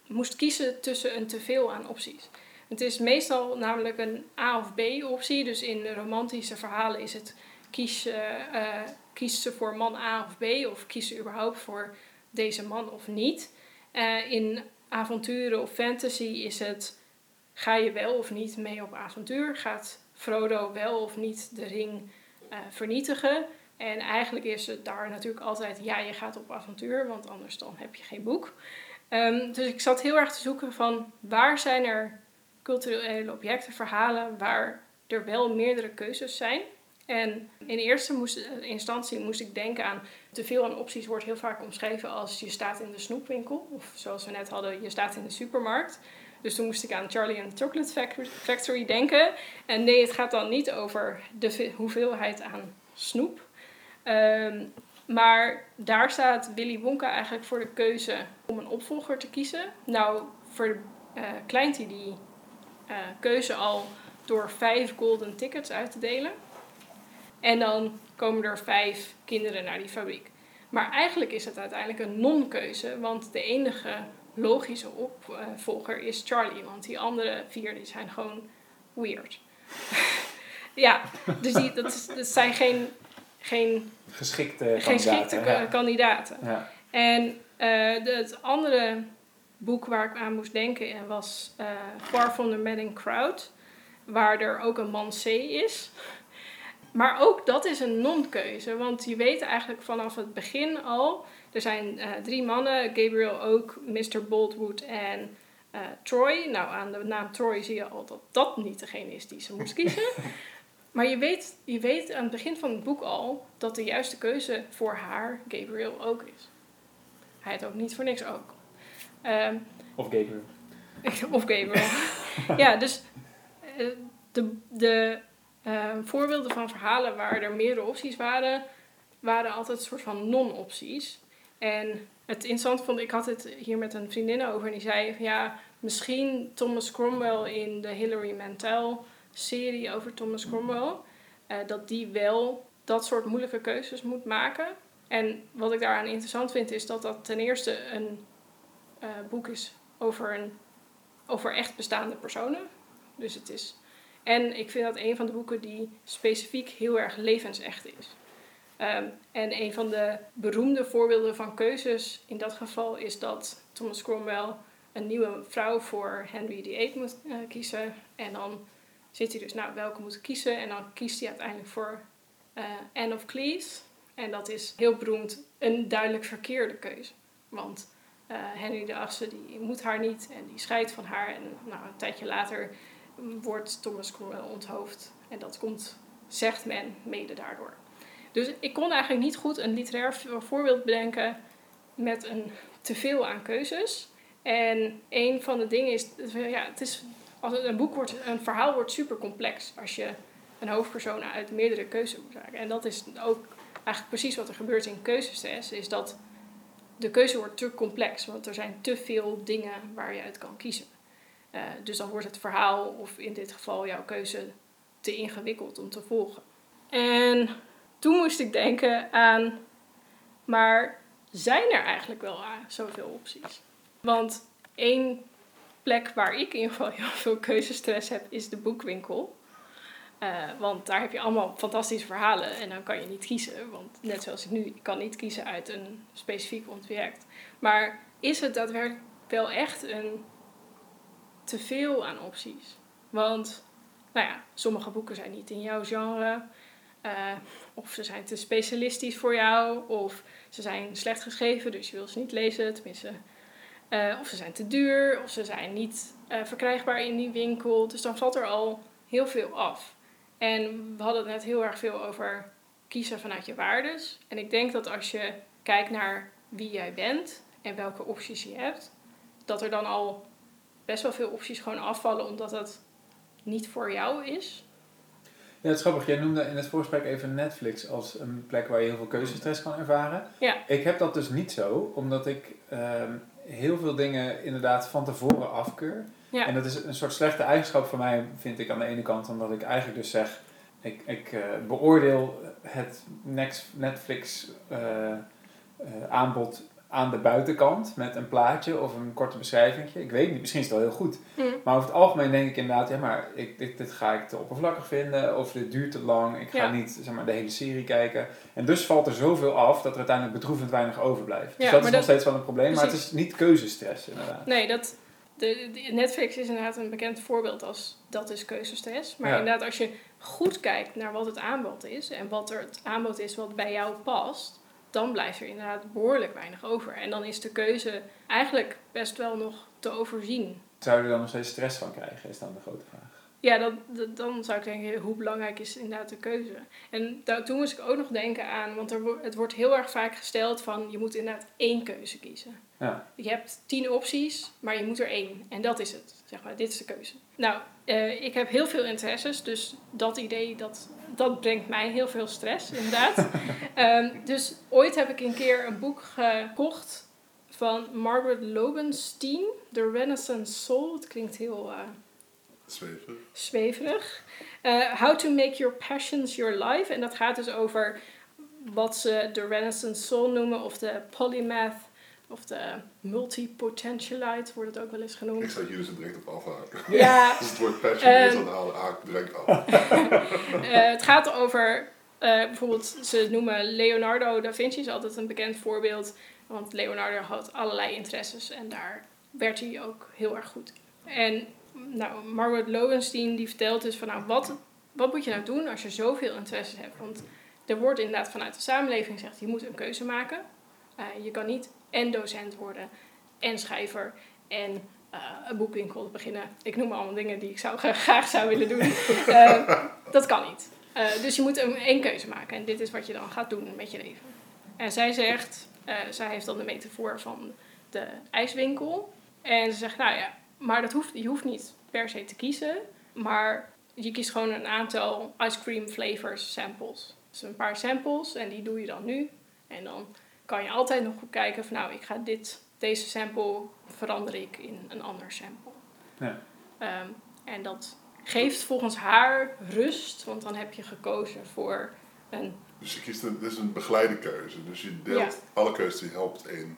moest kiezen tussen een teveel aan opties. Het is meestal namelijk een A of B optie. Dus in romantische verhalen is het kies, kies ze voor man A of B of kies ze überhaupt voor deze man of niet. Eh, in avonturen of fantasy is het ga je wel of niet mee op avontuur? Gaat Frodo wel of niet de ring eh, vernietigen? En eigenlijk is het daar natuurlijk altijd ja, je gaat op avontuur, want anders dan heb je geen boek. Ehm, dus ik zat heel erg te zoeken van waar zijn er culturele objecten, verhalen waar er wel meerdere keuzes zijn. En in eerste moest, instantie moest ik denken aan te veel aan opties wordt heel vaak omschreven als je staat in de snoepwinkel. Of zoals we net hadden, je staat in de supermarkt. Dus toen moest ik aan Charlie and the Chocolate Fac- Factory denken. En nee, het gaat dan niet over de ve- hoeveelheid aan snoep. Ehm, maar daar staat Willy Wonka eigenlijk voor de keuze om een opvolger te kiezen. Nou, voor eh hij die eh, keuze al door vijf golden tickets uit te delen. En dan komen er vijf kinderen naar die fabriek. Maar eigenlijk is het uiteindelijk een non-keuze, want de enige logische opvolger is Charlie. Want die andere vier die zijn gewoon weird. ja, dus die, dat, is, dat zijn geen, geen, Geschikte geen kandidaten. geschikte ja. ka- kandidaten. Ja. En eh, het andere boek waar ik aan moest denken en was eh, Far From The Madding Crowd. Waar er ook een man C is. Maar ook dat is een non-keuze. Want je weet eigenlijk vanaf het begin al... Er zijn eh, drie mannen. Gabriel Oak, Mr. Boldwood en eh, Troy. Nou, aan de naam Troy zie je al dat dat niet degene is die ze moest kiezen. Maar je weet, je weet aan het begin van het boek al... dat de juiste keuze voor haar Gabriel Oak is. Hij heet ook niet voor niks ook. Ehm, Of Gabriel. of Gabriel. ja, dus eh, de, de voorbeelden van verhalen waar er meerdere opties waren, waren altijd een soort van non-opties. En het interessant vond, ik had het hier met een vriendin over en die zei van ja, misschien Thomas Cromwell in de Hilary Mantel serie over Thomas Cromwell, eh, dat die wel dat soort moeilijke keuzes moet maken. En wat ik daaraan interessant vind is dat dat ten eerste een eh, boek is over een over echt bestaande personen. Dus het is. En ik vind dat een van de boeken die specifiek heel erg levensecht is. Ehm, en een van de beroemde voorbeelden van keuzes in dat geval is dat Thomas Cromwell een nieuwe vrouw voor Henry VIII moet eh, kiezen. En dan zit hij dus, nou, welke moet kiezen? En dan kiest hij uiteindelijk voor eh, Anne of Cleves. En dat is heel beroemd een duidelijk verkeerde keuze. Want eh, Henry VIII die moet haar niet en die scheidt van haar. En nou, een tijdje later wordt Thomas Cromwell onthoofd. En dat komt, zegt men, mede daardoor. Dus ik kon eigenlijk niet goed een literair vo- voorbeeld bedenken met een teveel aan keuzes. En een van de dingen is, ja, het is als een boek wordt, een verhaal wordt super complex als je een hoofdpersoon uit meerdere keuzes moet maken. En dat is ook eigenlijk precies wat er gebeurt in keuzestress, is dat de keuze wordt te complex, want er zijn te veel dingen waar je uit kan kiezen. Eh, dus dan wordt het verhaal, of in dit geval jouw keuze, te ingewikkeld om te volgen. En toen moest ik denken aan, maar zijn er eigenlijk wel zoveel opties? Want één plek waar ik in ieder geval heel veel keuzestress heb, is de boekwinkel. Eh, want daar heb je allemaal fantastische verhalen en dan kan je niet kiezen. Want net zoals ik nu, ik kan niet kiezen uit een specifiek object. Maar is het daadwerkelijk wel echt een teveel aan opties? Want, nou ja, sommige boeken zijn niet in jouw genre. eh, of ze zijn te specialistisch voor jou. Of ze zijn slecht geschreven, dus je wil ze niet lezen. Tenminste, eh, of ze zijn te duur. Of ze zijn niet eh, verkrijgbaar in die winkel. Dus dan valt er al heel veel af. En we hadden het net heel erg veel over kiezen vanuit je waardes. En ik denk dat als je kijkt naar wie jij bent en welke opties je hebt, dat er dan al best wel veel opties gewoon afvallen omdat het niet voor jou is. Ja, het is grappig. Jij noemde in het voorgesprek even Netflix als een plek waar je heel veel keuzestress kan ervaren. Ja. Ik heb dat dus niet zo, omdat ik ehm, heel veel dingen inderdaad van tevoren afkeur. Ja. En dat is een soort slechte eigenschap van mij, vind ik aan de ene kant, omdat ik eigenlijk dus zeg, ik, ik eh, beoordeel het Netflix eh, eh, aanbod aan de buitenkant met een plaatje of een korte beschrijving. Ik weet niet, misschien is het wel heel goed. Hm. Maar over het algemeen denk ik inderdaad, ja, maar ik, dit, dit ga ik te oppervlakkig vinden, of dit duurt te lang, ik ga Ja. niet zeg maar, de hele serie kijken. En dus valt er zoveel af dat er uiteindelijk bedroevend weinig overblijft. dus dat is nog steeds wel een probleem, maar het is niet keuzestress inderdaad. Nee, dat, de, de- Netflix is inderdaad een bekend voorbeeld als dat is keuzestress. Maar Ja. inderdaad, als je goed kijkt naar wat het aanbod is en wat er het aanbod is wat bij jou past, dan blijft er inderdaad behoorlijk weinig over. En dan is de keuze eigenlijk best wel nog te overzien. Zou je er dan nog steeds stress van krijgen, is dan de grote vraag. Ja, dat, dat- dan zou ik denken, hoe belangrijk is inderdaad de keuze? En da- toen moest ik ook nog denken aan, want er, het wordt heel erg vaak gesteld van, je moet inderdaad één keuze kiezen. Ja. Je hebt tien opties, maar je moet er één. En dat is het, zeg maar, dit is de keuze. Nou, eh, ik heb heel veel interesses, dus dat idee, dat, dat brengt mij heel veel stress, inderdaad. Ehm, dus ooit heb ik een keer een boek gekocht van Margaret Lobenstein, The Renaissance Soul. Het klinkt heel... eh, zweverig. Eh, How to make your passions your life. En dat gaat dus over wat ze de Renaissance Soul noemen, of de polymath Of de multipotentialite wordt het ook wel eens Ik genoemd. zou hier dus direct op afhaken. Ja, Als het woord passion is, Ehm. dan haal haak ik direct af. Eh, het gaat over, eh, bijvoorbeeld, ze noemen Leonardo da Vinci, is altijd een bekend voorbeeld. Want Leonardo had allerlei interesses en daar werd hij ook heel erg goed. En nou, Margaret Lowenstein die vertelt dus van, nou, wat, wat moet je nou doen als je zoveel interesses hebt? Want er wordt inderdaad vanuit de samenleving gezegd, je moet een keuze maken. Eh, je kan niet en docent worden en schrijver en eh, een boekwinkel beginnen. Ik noem allemaal dingen die ik zou, graag zou willen doen. Eh, dat kan niet. Eh, dus je moet een, één keuze maken. En dit is wat je dan gaat doen met je leven. En zij zegt, zij heeft dan de metafoor van de ijswinkel. En ze zegt, nou ja, maar dat hoeft, je hoeft niet per se te kiezen. Maar je kiest gewoon een aantal ice cream flavors samples. Dus een paar samples en die doe je dan nu. En dan kan je altijd nog goed kijken van nou, ik ga dit, deze sample verander ik in een ander sample. Ja. Ehm, en dat geeft volgens haar rust, want dan heb je gekozen voor een Dus je kiest een, dit is een begeleide keuze. Dus je deelt Ja. alle keuzes die helpt in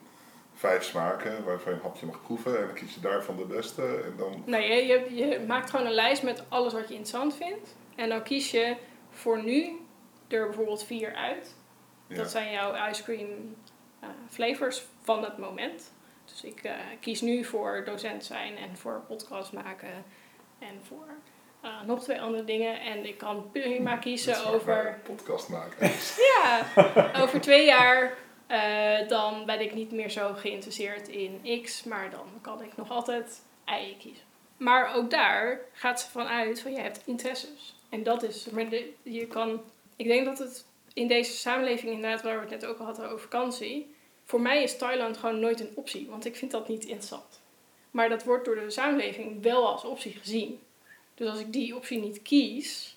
vijf smaken, waarvan je een hapje mag proeven. En dan kies je daarvan de beste. En dan, Nee, je, je, je maakt gewoon een lijst met alles wat je interessant vindt. En dan kies je voor nu er bijvoorbeeld vier uit. ja. Dat zijn jouw ice cream flavors van het moment. Dus ik eh, kies nu voor docent zijn en voor podcast maken en voor eh, nog twee andere dingen. En ik kan prima kiezen over podcast maken. Ja, over twee jaar eh, dan ben ik niet meer zo geïnteresseerd in X, maar dan kan ik nog altijd Y kiezen. Maar ook daar gaat ze vanuit van je hebt interesses. En dat is, maar de, je kan, ik denk dat het in deze samenleving inderdaad, waar we het net ook al hadden over vakantie, voor mij is Thailand gewoon nooit een optie, want ik vind dat niet interessant. Maar dat wordt door de samenleving wel als optie gezien. Dus als ik die optie niet kies,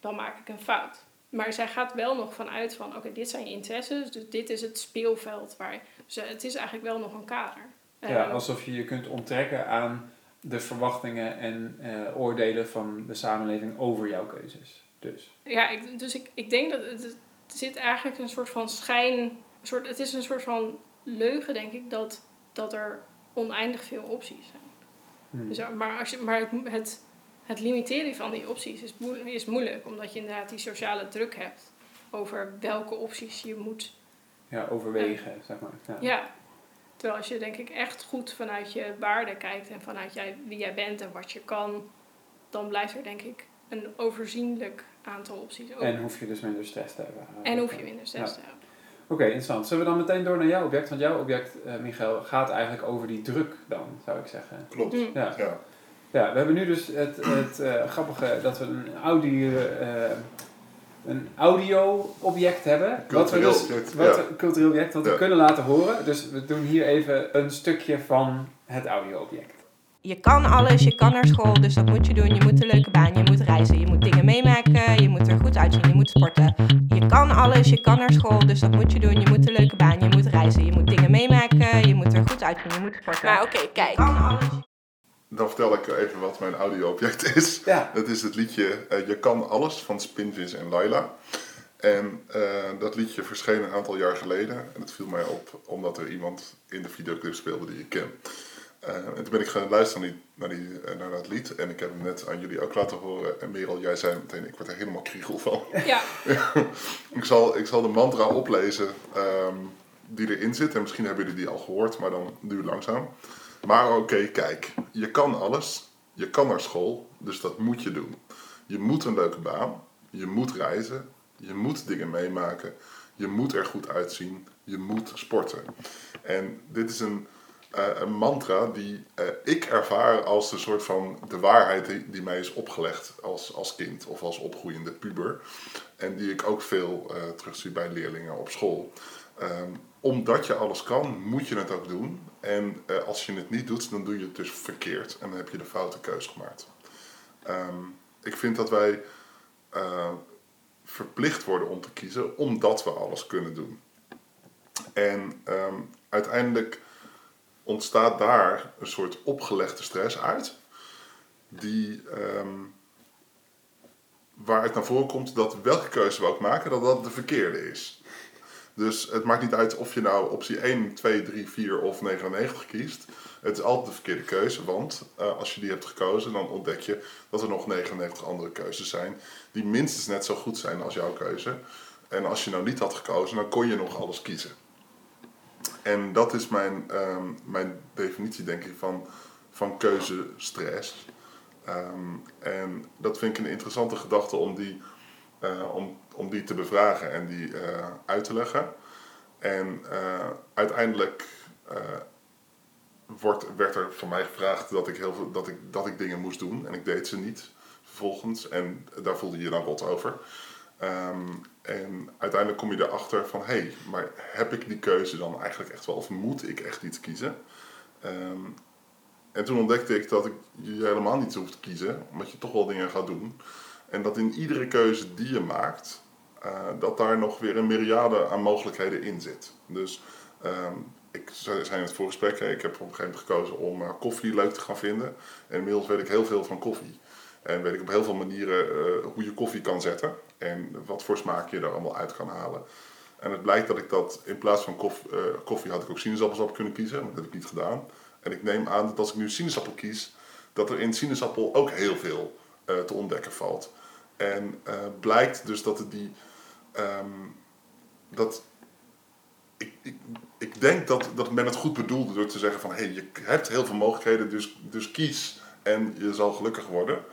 dan maak ik een fout. Maar zij gaat wel nog vanuit van, oké, dit zijn je interesses, dus dit is het speelveld waar. Dus het is eigenlijk wel nog een kader. Ja, Eh, alsof je je kunt onttrekken aan de verwachtingen en eh, oordelen van de samenleving over jouw keuzes. Dus. ja ik, dus ik, ik denk dat het, het zit eigenlijk een soort van schijn... Een soort, het is een soort van leugen, denk ik, dat, dat er oneindig veel opties zijn. Hmm. Dus, maar als je, maar het, het, het limiteren van die opties is, moe- is moeilijk, omdat je inderdaad die sociale druk hebt over welke opties je moet Ja, overwegen, zeg maar. Ja. Ja. Terwijl als je denk ik echt goed vanuit je waarden kijkt en vanuit jij, wie jij bent en wat je kan, dan blijft er denk ik een overzienlijk aantal opties over. En hoef je dus minder stress te hebben. En hoef je minder stress Ja. te hebben. Oké, interessant. Zullen we dan meteen door naar jouw object? Want jouw object, eh Michael, gaat eigenlijk over die druk dan, zou ik zeggen. Klopt. Mm. Ja, Ja. ja we hebben nu dus het, het eh, grappige dat we een audio, eh, een audio-object hebben. Wat we Cultureel dus, object, wat ja. we- cultureel object, wat we kunnen laten horen. Dus we doen hier even een stukje van het audio-object. Je kan alles, je kan naar school, dus dat moet je doen. Je moet een leuke baan, je moet reizen, je moet dingen meemaken, je moet er goed uitzien, je moet sporten. Je kan alles, je kan naar school, dus dat moet je doen. Je moet een leuke baan, je moet reizen, je moet dingen meemaken, je moet er goed uitzien, je moet sporten. Maar oké, kijk. Je kan alles. Dan vertel ik even wat mijn audio-object is. Ja, Het is het liedje eh, Je kan alles van Spinvis en Laila. En eh, dat liedje verscheen een aantal jaar geleden. En het viel mij op omdat er iemand in de videoclip speelde die ik ken. Eh, en toen ben ik gaan luisteren naar, die, naar, die, eh, naar dat lied. En ik heb hem net aan jullie ook laten horen. En Merel, jij zei meteen, ik word er helemaal kriegel van. Ja, ik, zal, ik zal de mantra oplezen ehm, die erin zit. En misschien hebben jullie die al gehoord, maar dan nu langzaam. Maar oké, kijk. Je kan alles. Je kan naar school. Dus dat moet je doen. Je moet een leuke baan. Je moet reizen. Je moet dingen meemaken. Je moet er goed uitzien. Je moet sporten. En dit is een, een mantra die eh, ik ervaar als een soort van de waarheid die, mij is opgelegd als, als kind of als opgroeiende puber. En die ik ook veel eh terugzie bij leerlingen op school. Ehm, omdat je alles kan, moet je het ook doen. En eh, als je het niet doet, dan doe je het dus verkeerd. En dan heb je de foute keus gemaakt. Ehm, ik vind dat wij eh, verplicht worden om te kiezen, omdat we alles kunnen doen. En ehm, uiteindelijk ontstaat daar een soort opgelegde stress uit. Die, ehm, waaruit naar voren komt dat welke keuze we ook maken, dat dat de verkeerde is. Dus het maakt niet uit of je nou optie 1, 2, 3, 4 of 99 kiest. Het is altijd de verkeerde keuze, want uh, als je die hebt gekozen, dan ontdek je dat er nog 99 andere keuzes zijn die minstens net zo goed zijn als jouw keuze. En als je nou niet had gekozen, dan kon je nog alles kiezen. En dat is mijn, um, mijn definitie, denk ik, van, van keuzestress. Um, en dat vind ik een interessante gedachte om die, uh, om, om die te bevragen en die uh, uit te leggen. En uh, uiteindelijk wordt, werd er van mij gevraagd dat ik, heel veel, dat, ik, dat ik dingen moest doen. En ik deed ze niet vervolgens. En daar voelde je dan rot over. Um, en uiteindelijk kom je erachter van, hé, hey, maar heb ik die keuze dan eigenlijk echt wel? Of moet ik echt iets kiezen? Um, en toen ontdekte ik dat ik je helemaal niet hoeft te kiezen, omdat je toch wel dingen gaat doen. En dat in iedere keuze die je maakt, uh, dat daar nog weer een myriade aan mogelijkheden in zit. Dus um, ik zei in het voorgesprek, ik heb op een gegeven moment gekozen om uh, koffie leuk te gaan vinden. En inmiddels weet ik heel veel van koffie. En weet ik op heel veel manieren uh, hoe je koffie kan zetten. En wat voor smaak je er allemaal uit kan halen. En het blijkt dat ik dat in plaats van koffie, uh, koffie had ik ook sinaasappels op kunnen kiezen. Maar dat heb ik niet gedaan. En ik neem aan dat als ik nu sinaasappel kies, dat er in sinaasappel ook heel veel uh, te ontdekken valt. En uh, blijkt dus dat het die. Um, dat ik, ik, ik denk dat, dat men het goed bedoelde door te zeggen van hé, hey, je hebt heel veel mogelijkheden, dus, dus kies en je zal gelukkig worden.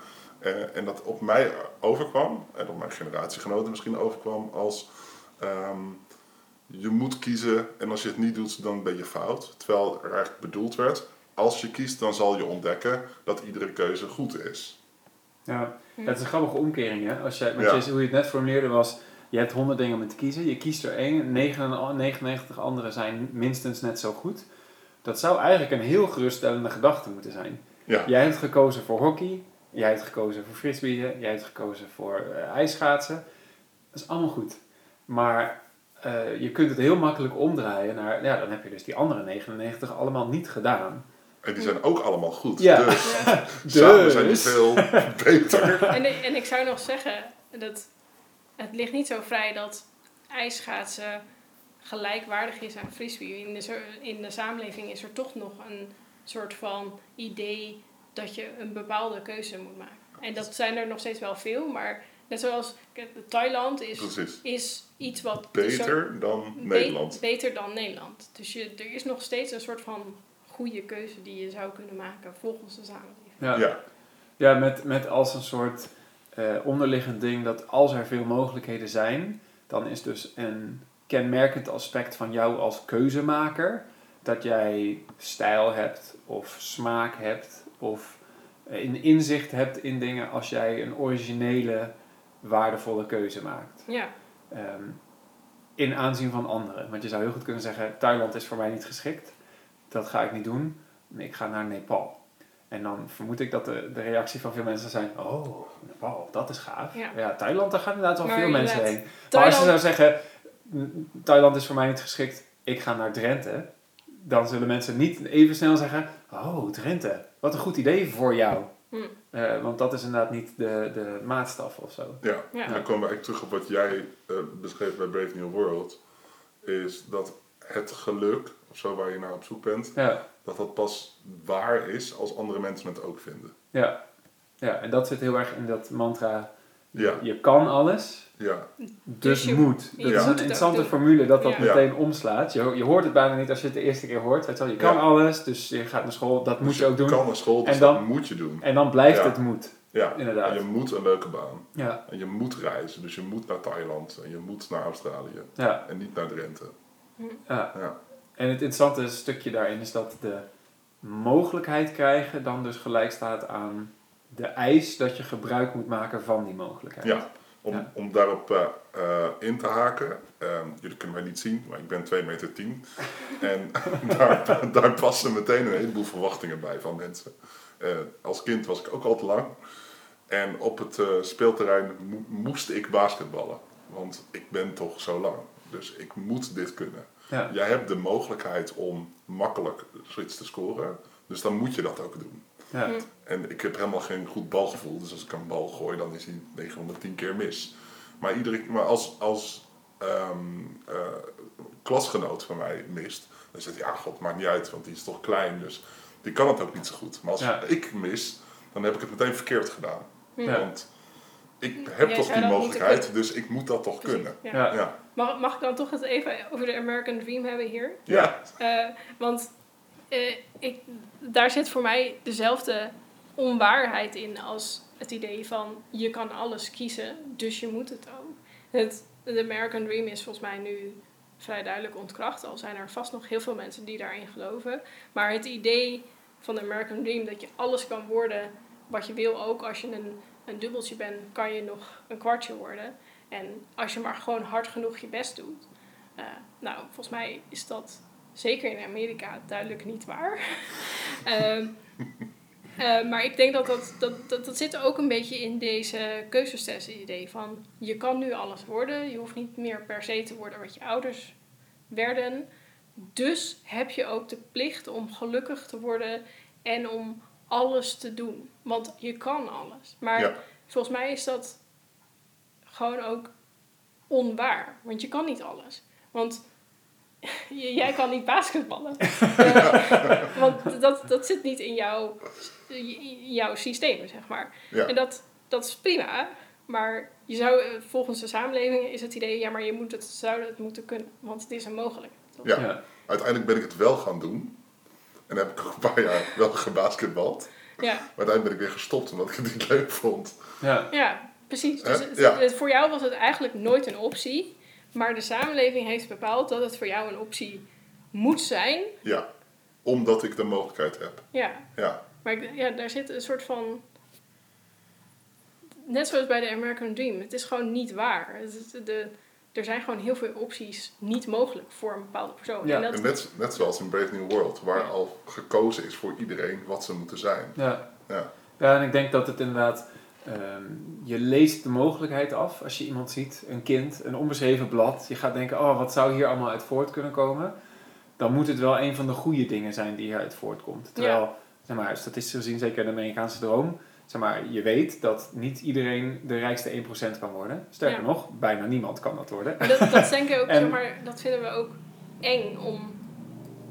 Uh, en dat op mij overkwam, en op mijn generatiegenoten misschien overkwam, als um, je moet kiezen en als je het niet doet, dan ben je fout. Terwijl er eigenlijk bedoeld werd, als je kiest, dan zal je ontdekken dat iedere keuze goed is. Ja, dat is een grappige omkering. Hè? Als je, want ja. je, hoe je het net formuleerde was, je hebt 100 dingen om te kiezen, je kiest er één, 99 andere zijn minstens net zo goed. Dat zou eigenlijk een heel geruststellende gedachte moeten zijn. Ja. Jij hebt gekozen voor hockey, jij hebt gekozen voor frisbeeën, jij hebt gekozen voor uh, ijsschaatsen. Dat is allemaal goed. Maar uh, je kunt het heel makkelijk omdraaien naar, ja, dan heb je dus die andere 99 allemaal niet gedaan. En die zijn ook allemaal goed. Ja. Dus, Ja. samen Dus. zijn die veel beter. En, ik- en ik zou nog zeggen, dat het ligt niet zo vrij dat ijsschaatsen gelijkwaardig is aan frisbee. In de, in de samenleving is er toch nog een soort van idee dat je een bepaalde keuze moet maken. En dat zijn er nog steeds wel veel, maar net zoals Thailand is, Precies. is iets wat... dus zo- Beter dan be- Nederland. beter dan Nederland. Dus je, er is nog steeds een soort van goede keuze die je zou kunnen maken volgens de samenleving. Ja, Ja, ja met, met als een soort eh, onderliggend ding dat als er veel mogelijkheden zijn, dan is dus een kenmerkend aspect van jou als keuzemaker dat jij stijl hebt of smaak hebt of eh, een inzicht hebt in dingen als jij een originele, waardevolle keuze maakt. Ja, Ehm, in aanzien van anderen. Want je zou heel goed kunnen zeggen, Thailand is voor mij niet geschikt. Dat ga ik niet doen. Ik ga naar Nepal. En dan vermoed ik dat de, de reactie van veel mensen zijn, oh, Nepal, dat is gaaf. Ja. Thailand, daar gaan inderdaad wel Maar veel mensen heen. Maar als je zou zeggen, "Mm, Thailand is voor mij niet geschikt, ik ga naar Drenthe. Dan zullen mensen niet even snel zeggen, oh, Drenthe, wat een goed idee voor jou. Hm. Eh, want dat is inderdaad niet de, de maatstaf of zo. ja. Dan komen we eigenlijk terug op wat jij eh, beschreef bij Brave New World. Is dat het geluk, of zo waar je naar op zoek bent, Ja, dat dat pas waar is als andere mensen het ook vinden. ja. ja, en dat zit heel erg in dat mantra, Ja, je kan alles, ja, dus je- moet. je Dat moet is een interessante formule dat dat Ja. meteen omslaat. Je, je hoort het bijna niet als je het de eerste keer hoort. Weet je, wel, je kan Ja. alles, dus je gaat naar school, dat moet Dus je ook doen. kan naar school, dus En dan- dat moet je doen. En dan blijft Ja. het moet. Ja, Inderdaad. en je moet een leuke baan. Ja, En je moet reizen, dus je moet naar Thailand en je moet naar Australië ja, en niet naar Drenthe. ja. Ja, En het interessante stukje daarin is dat de mogelijkheid krijgen dan dus gelijk staat aan de eis dat je gebruik moet maken van die mogelijkheid. ja. Om, Ja. om daarop eh, eh, in te haken, ehm, jullie kunnen mij niet zien, maar ik ben 2 meter 10. en daar, daar passen meteen een heleboel verwachtingen bij van mensen. Eh, als kind was ik ook al te lang. En op het speelterrein mo- moest ik basketballen. Want ik ben toch zo lang. Dus ik moet dit kunnen. Ja. Jij hebt de mogelijkheid om makkelijk zoiets te scoren. Dus dan moet je dat ook doen. Ja. Hm. En ik heb helemaal geen goed balgevoel. Dus als ik een bal gooi, dan is hij 910 keer mis. Maar, iedere, maar als, als, ehm, eh, klasgenoot van mij mist, dan zegt hij, ja, god, maakt niet uit, want die is toch klein, dus die kan het ook niet zo goed. Maar als Ja. ik mis, dan heb ik het meteen verkeerd gedaan. Ja. Want ik heb Jij toch die mogelijkheid, dus ik moet dat toch Precies, kunnen. ja. Mag, mag ik dan toch het even over de American Dream hebben hier? Ja. Eh, want eh, ik, daar zit voor mij dezelfde onwaarheid in als het idee van je kan alles kiezen, dus je moet het ook. Het, de American Dream is volgens mij nu vrij duidelijk ontkracht, al zijn er vast nog heel veel mensen die daarin geloven. Maar het idee van de American Dream, dat je alles kan worden wat je wil, ook als je een, een dubbeltje bent, kan je nog een kwartje worden. En als je maar gewoon hard genoeg je best doet. Eh, nou, volgens mij is dat zeker in Amerika duidelijk niet waar. Ehm, eh, maar ik denk dat dat, dat, dat dat zit ook een beetje in deze keuzestress idee van je kan nu alles worden. Je hoeft niet meer per se te worden wat je ouders werden. Dus heb je ook de plicht om gelukkig te worden en om alles te doen. Want je kan alles. Maar Ja. volgens mij is dat gewoon ook onwaar. Want je kan niet alles. Want jij kan niet basketballen. Want dat, dat zit niet in jouw, jouw systeem, zeg maar. Ja. En dat, dat is prima. Maar je zou, eh, volgens de samenleving is het idee, ja, maar je moet het, zou het moeten kunnen. Want het is onmogelijk. Ja. Ja. Uiteindelijk ben ik het wel gaan doen. En heb ik ook een paar jaar wel gebasketbald. Ja, Maar uiteindelijk ben ik weer gestopt omdat ik het niet leuk vond. Ja. ja precies. Dus het- het- voor jou was het eigenlijk nooit een optie. Maar de samenleving heeft bepaald dat het voor jou een optie moet zijn. Ja. Omdat ik de mogelijkheid heb. Ja, Ja. Maar ik- ja, daar zit een soort van. Net zoals bij de American Dream. Het is gewoon niet waar. Het de, er zijn gewoon heel veel opties niet mogelijk voor een bepaalde persoon. Ja. En dat, En net, net zoals in Brave New World, waar al gekozen is voor iedereen wat ze moeten zijn. Ja. Ja. Ja, en ik denk dat het inderdaad, ehm, je leest de mogelijkheid af als je iemand ziet, een kind, een onbeschreven blad. Je gaat denken, oh, wat zou hier allemaal uit voort kunnen komen? Dan moet het wel een van de goede dingen zijn die hieruit voortkomt. Terwijl, zeg maar, statistisch gezien, zeker de Amerikaanse droom, zeg maar, je weet dat niet iedereen de rijkste 1% kan worden. Sterker Ja. nog, bijna niemand kan dat worden. dat, dat denk ik ook, En- zeg maar, dat vinden we ook eng om.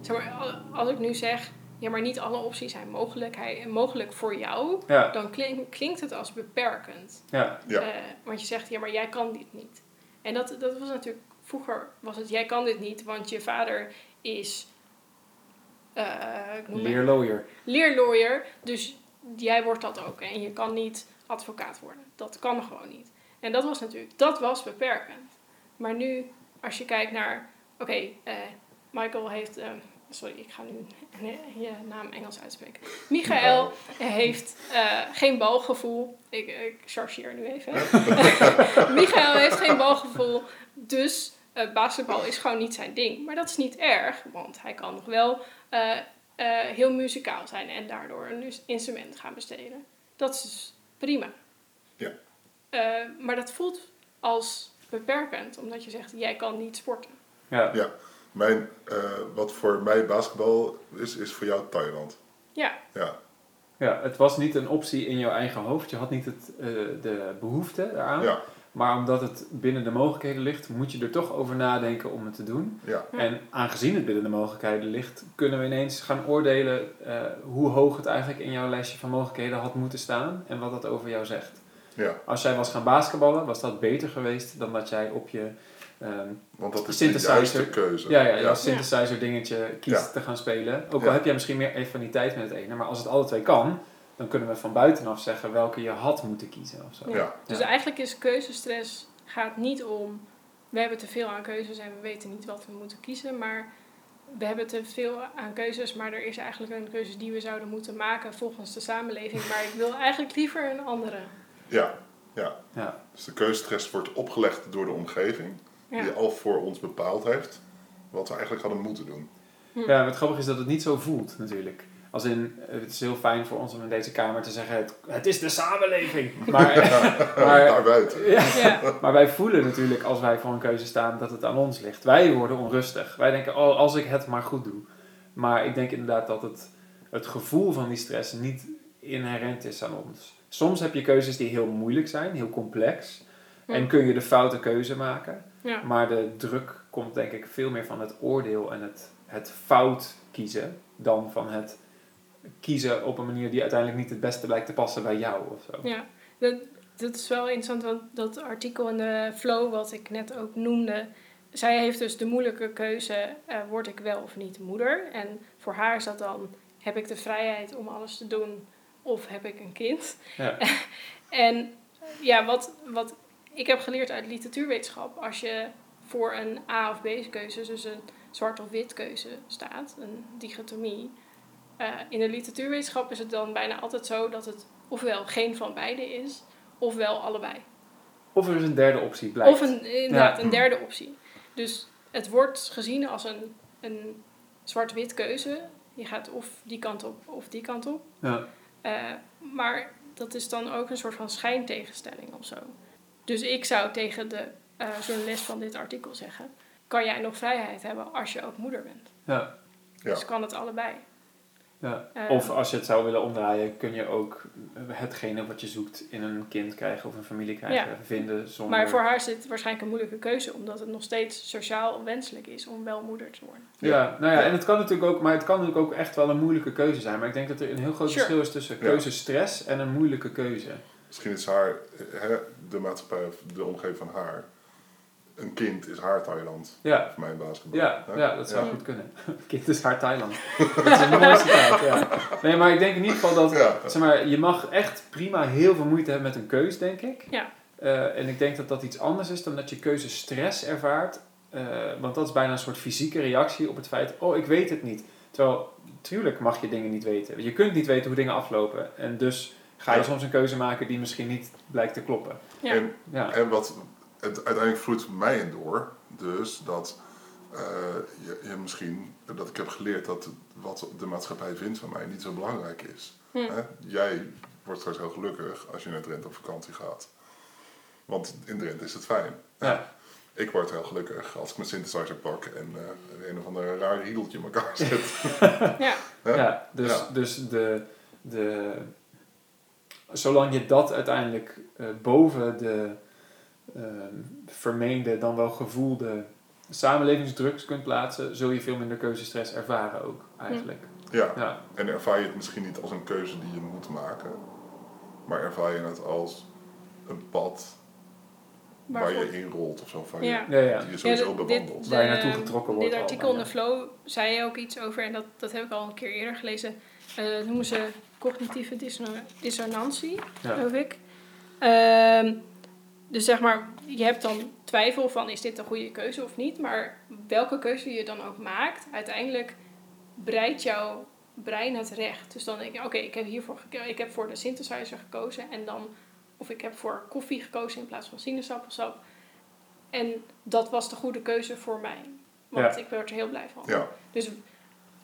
Zeg maar, al- als ik nu zeg, ja, maar niet alle opties zijn mogelijk, hij, mogelijk voor jou, Ja, dan klink- klinkt het als beperkend. ja, Ja. Eh, want je zegt, ja, maar jij kan dit niet. En dat, dat was natuurlijk, vroeger was het, jij kan dit niet, want je vader is, eh noem het- leerlawyer. leerlawyer, dus jij wordt dat ook. En je kan niet advocaat worden. Dat kan gewoon niet. En dat was natuurlijk, dat was beperkend. Maar nu, als je kijkt naar, oké, eh, Michael heeft, eh, sorry, ik ga nu je naam Engels uitspreken. Michael heeft eh, geen balgevoel. Ik, ik chargeer nu even. Michael heeft geen balgevoel, dus eh, basketbal is gewoon niet zijn ding. Maar dat is niet erg, want hij kan nog wel eh, eh, heel muzikaal zijn en daardoor een ins- instrument gaan besteden. Dat is dus prima. Ja. Eh, maar dat voelt als beperkend, omdat je zegt, jij kan niet sporten. Ja, Ja. Mijn, eh, wat voor mij basketbal is, is voor jou Thailand. Ja, Ja. ja, het was niet een optie in jouw eigen hoofd. Je had niet het, eh, de behoefte eraan. Ja. Maar omdat het binnen de mogelijkheden ligt, moet je er toch over nadenken om het te doen. Ja. En aangezien het binnen de mogelijkheden ligt, kunnen we ineens gaan oordelen eh, hoe hoog het eigenlijk in jouw lijstje van mogelijkheden had moeten staan en wat dat over jou zegt. Ja. Als jij was gaan basketballen, was dat beter geweest dan dat jij op je ehm, Want dat is de Synthesizer. juiste keuze. ja, ja, ja. synthesizer dingetje kiest Ja. te gaan spelen. Ook al Ja. heb jij misschien meer affiniteit met het ene, maar als het alle twee kan, dan kunnen we van buitenaf zeggen welke je had moeten kiezen of zo. Ja. Ja. dus Ja. eigenlijk is keuzestress gaat niet om, we hebben te veel aan keuzes en we weten niet wat we moeten kiezen, maar we hebben te veel aan keuzes, maar er is eigenlijk een keuze die we zouden moeten maken volgens de samenleving, maar ik wil eigenlijk liever een andere. Ja. ja. Ja. Dus de keuzestress wordt opgelegd door de omgeving, Ja. die al voor ons bepaald heeft wat we eigenlijk hadden moeten doen. Hm. Ja, maar het grappige is dat het niet zo voelt natuurlijk. Als in, het is heel fijn voor ons om in deze kamer te zeggen, het, het is de samenleving. Maar, maar, Daarbuiten. ja, Ja, maar wij voelen natuurlijk als wij voor een keuze staan dat het aan ons ligt. Wij worden onrustig. Wij denken, oh, als ik het maar goed doe. Maar ik denk inderdaad dat het, het gevoel van die stress niet inherent is aan ons. Soms heb je keuzes die heel moeilijk zijn, heel complex. Hm. En kun je de foute keuze maken. Ja. Maar de druk komt denk ik veel meer van het oordeel en het, het fout kiezen dan van het kiezen op een manier die uiteindelijk niet het beste lijkt te passen bij jou of zo. Ja, dat, dat is wel interessant, want dat artikel in de Flow, wat ik net ook noemde, zij heeft dus de moeilijke keuze, eh, word ik wel of niet moeder? En voor haar is dat dan, heb ik de vrijheid om alles te doen of heb ik een kind? Ja. en ja, wat, wat ik heb geleerd uit literatuurwetenschap, als je voor een A of B keuze, dus een zwart of wit keuze staat, een dichotomie, eh, in de literatuurwetenschap is het dan bijna altijd zo dat het ofwel geen van beide is, ofwel allebei. Of er is een derde optie, blijkt. Of een, inderdaad, Ja. een derde optie. Dus het wordt gezien als een, een zwart-wit keuze. Je gaat of die kant op of die kant op. Ja. Eh, maar dat is dan ook een soort van schijntegenstelling of zo. Dus ik zou tegen de eh, journalist van dit artikel zeggen: kan jij nog vrijheid hebben als je ook moeder bent? Ja. Ja. Dus kan het allebei. Ja. Eh, Of als je het zou willen omdraaien, kun je ook hetgene wat je zoekt in een kind krijgen of een familie krijgen, vinden zonder... Maar voor haar is het waarschijnlijk een moeilijke keuze, omdat het nog steeds sociaal wenselijk is om wel moeder te worden. Ja, nou ja, Ja. en het kan natuurlijk ook, maar het kan natuurlijk ook echt wel een moeilijke keuze zijn. Maar ik denk dat er een heel groot Sure. verschil is tussen keuzestress en een moeilijke keuze. Misschien is haar, hè, de maatschappij of de omgeving van haar, een kind is haar Thailand, Ja, voor mijn basketbal. ja, Hè? ja dat zou Ja. goed kunnen. Kind is haar Thailand. dat is een mooi citaat, ja. Nee, maar ik denk in ieder geval dat, Ja. zeg maar, je mag echt prima heel veel moeite hebben met een keus, denk ik. Ja. Eh, en ik denk dat dat iets anders is dan dat je keuzestress ervaart. Eh, want dat is bijna een soort fysieke reactie op het feit, oh, ik weet het niet. Terwijl, tuurlijk mag je dingen niet weten. Je kunt niet weten hoe dingen aflopen. En dus ga je Ja. soms een keuze maken die misschien niet blijkt te kloppen. Ja. En, Ja, en wat het uiteindelijk vloeit mij in door, dus dat eh, je, je misschien, dat ik heb geleerd dat wat de maatschappij vindt van mij niet zo belangrijk is. Hm. Hè? Jij wordt straks heel gelukkig als je naar Drenthe op vakantie gaat. Want in Drenthe is het fijn. ja. Ik word heel gelukkig als ik mijn synthesizer pak en eh, een of ander raar riedeltje in elkaar zet. Ja. Ja dus, Ja. dus de, de, zolang je dat uiteindelijk eh, boven de eh, vermeende, dan wel gevoelde samenlevingsdrugs kunt plaatsen, zul je veel minder keuzestress ervaren ook, eigenlijk. Ja, Ja, en ervaar je het misschien niet als een keuze die je moet maken, maar ervaar je het als een pad waar je in rolt of zo, van Ja. ja, ja. je, die je sowieso Ja, dit- bewandelt. Waar je naartoe getrokken wordt Dit artikel in ja. de Flow zei ook iets over, en dat, dat heb ik al een keer eerder gelezen. Eh, dat noemen ze cognitieve dissonantie, Ja. geloof ik. Ehm, dus zeg maar, je hebt dan twijfel van is dit een goede keuze of niet. Maar welke keuze je dan ook maakt, uiteindelijk breidt jouw brein het recht. Dus dan denk je, oké, ik heb hiervoor ik heb voor de synthesizer gekozen en dan, of ik heb voor koffie gekozen in plaats van sinaasappelsap. En dat was de goede keuze voor mij. Want Ja. ik werd er heel blij van. Ja, Dus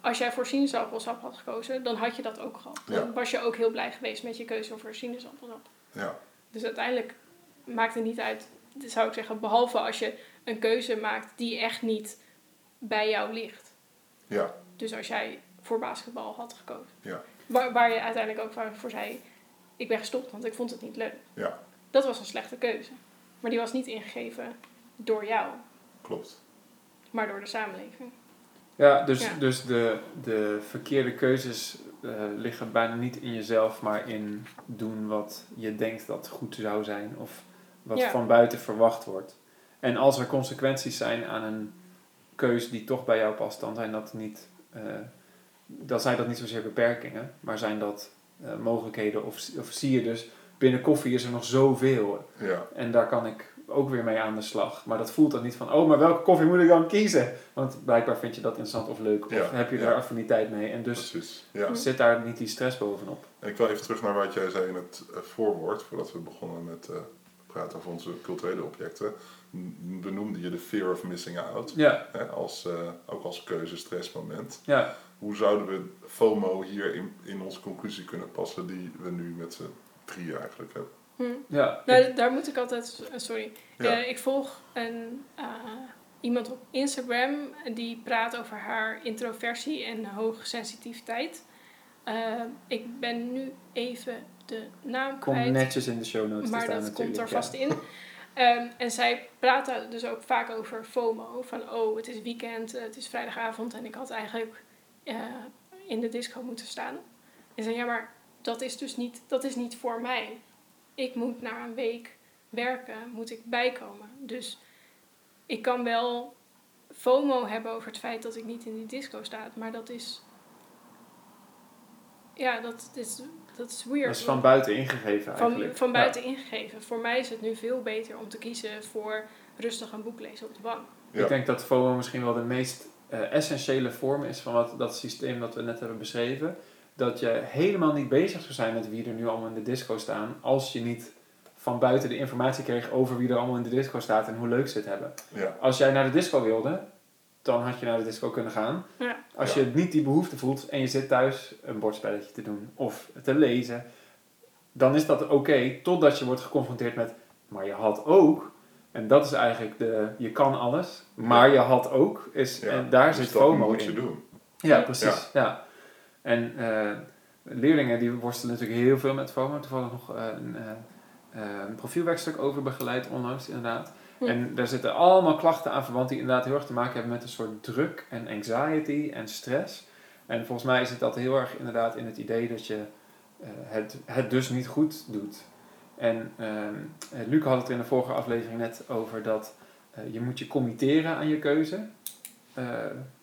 als jij voor sinaasappelsap had gekozen, dan had je dat ook gehad. Dan was je ook heel blij geweest met je keuze voor sinaasappelsap. ja, Dus uiteindelijk maakt het niet uit, zou ik zeggen, behalve als je een keuze maakt die echt niet bij jou ligt. ja, Dus als jij voor basketbal had gekozen. Ja. Waar, waar je uiteindelijk ook voor zei, ik ben gestopt, want ik vond het niet leuk. ja, Dat was een slechte keuze. Maar die was niet ingegeven door jou, klopt. maar door de samenleving. Ja, dus, Ja. dus de, de verkeerde keuzes eh, liggen bijna niet in jezelf, maar in doen wat je denkt dat goed zou zijn of wat Ja. van buiten verwacht wordt. En als er consequenties zijn aan een keus die toch bij jou past, dan zijn dat niet, eh, dan zijn dat niet zozeer beperkingen, maar zijn dat eh, mogelijkheden. Of, of zie je dus, binnen koffie is er nog zoveel. Ja, En daar kan ik ook weer mee aan de slag. Maar dat voelt dan niet van, oh, maar welke koffie moet ik dan kiezen? Want blijkbaar vind je dat interessant of leuk. Of Ja, heb je daar affiniteit mee. En dus zit daar niet die stress bovenop. En ik wil even terug naar wat jij zei in het eh, voorwoord, voordat we begonnen met eh, praten over onze culturele objecten. Benoemde je de fear of missing out, Ja, hè, als, eh, ook als keuzestressmoment. ja. Hoe zouden we FOMO hier in, in onze conclusie kunnen passen die we nu met z'n drieën eigenlijk hebben? Hm. ja. Nou, daar moet ik altijd, eh, sorry. Ja. Eh, ik volg een, eh, iemand op Instagram die praat over haar introversie en hoge sensitiviteit. Ik ben nu even de naam kwijt, netjes in de show notes te maar staan dat natuurlijk. komt er ja. vast in. Ehm, en zij praten dus ook vaak over FOMO. Van, oh, het is weekend, het is vrijdagavond en ik had eigenlijk in de disco moeten staan. En zei, ja, maar dat is dus niet, dat is niet voor mij. Ik moet na een week werken, moet ik bijkomen. Dus ik kan wel FOMO hebben over het feit dat ik niet in die disco sta. Maar dat is... Ja, dat is, dat is weird. Dat is van buiten ingegeven Van, eigenlijk. van Ja. buiten ingegeven. Voor mij is het nu veel beter om te kiezen voor rustig een boek lezen op de bank. Ja. Ik denk dat FOMO misschien wel de meest eh, essentiële vorm is van wat, dat systeem dat we net hebben beschreven. Dat je helemaal niet bezig zou zijn met wie er nu allemaal in de disco staan, als je niet van buiten de informatie kreeg over wie er allemaal in de disco staat en hoe leuk ze het hebben. Ja. Als jij naar de disco wilde, dan had je naar de disco kunnen gaan. Ja. Als Ja. je niet die behoefte voelt en je zit thuis een bordspelletje te doen of te lezen, dan is dat oké, totdat je wordt geconfronteerd met, maar je had ook, en dat is eigenlijk de, je kan alles, maar je had ook, is, Ja, en daar dus zit dat FOMO moet in. je doen. Ja, precies. Ja. En eh, leerlingen die worstelen natuurlijk heel veel met FOMO. Toevallig nog eh, een, eh, een profielwerkstuk over begeleid onlangs inderdaad. Hm. En daar zitten allemaal klachten aan verwant die inderdaad heel erg te maken hebben met een soort druk en anxiety en stress. En volgens mij is het dat heel erg inderdaad in het idee dat je het, het dus niet goed doet. En eh, Luc had het in de vorige aflevering net over dat je moet je committeren aan je keuze.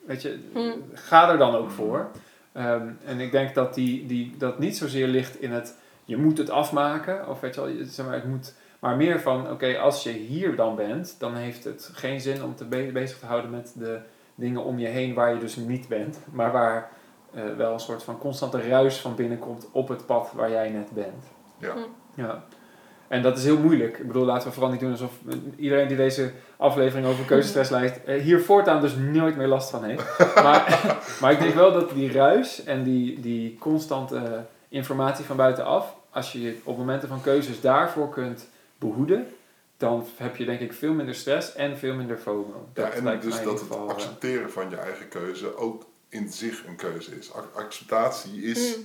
Weet je, Hm. ga er dan ook voor. Ehm, en ik denk dat die, die, dat niet zozeer ligt in het je moet het afmaken, of weet je wel, je- zeg maar, het moet, maar meer van oké, als je hier dan bent, dan heeft het geen zin om te be- bezig te houden met de dingen om je heen waar je dus niet bent, maar waar eh, wel een soort van constante ruis van binnenkomt op het pad waar jij net bent. Ja. Hm. Ja. En dat is heel moeilijk. Ik bedoel, laten we vooral niet doen alsof iedereen die deze aflevering over keuzestress lijst, eh, hier voortaan dus nooit meer last van heeft. maar, maar ik denk wel dat die ruis en die, die constante informatie van buitenaf, als je je op momenten van keuzes daarvoor kunt behoeden, dan heb je denk ik veel minder stress en veel minder FOMO. Ja, en lijkt dus dat het geval, eh, accepteren van je eigen keuze ook in zich een keuze is. Ac- acceptatie is, Hm.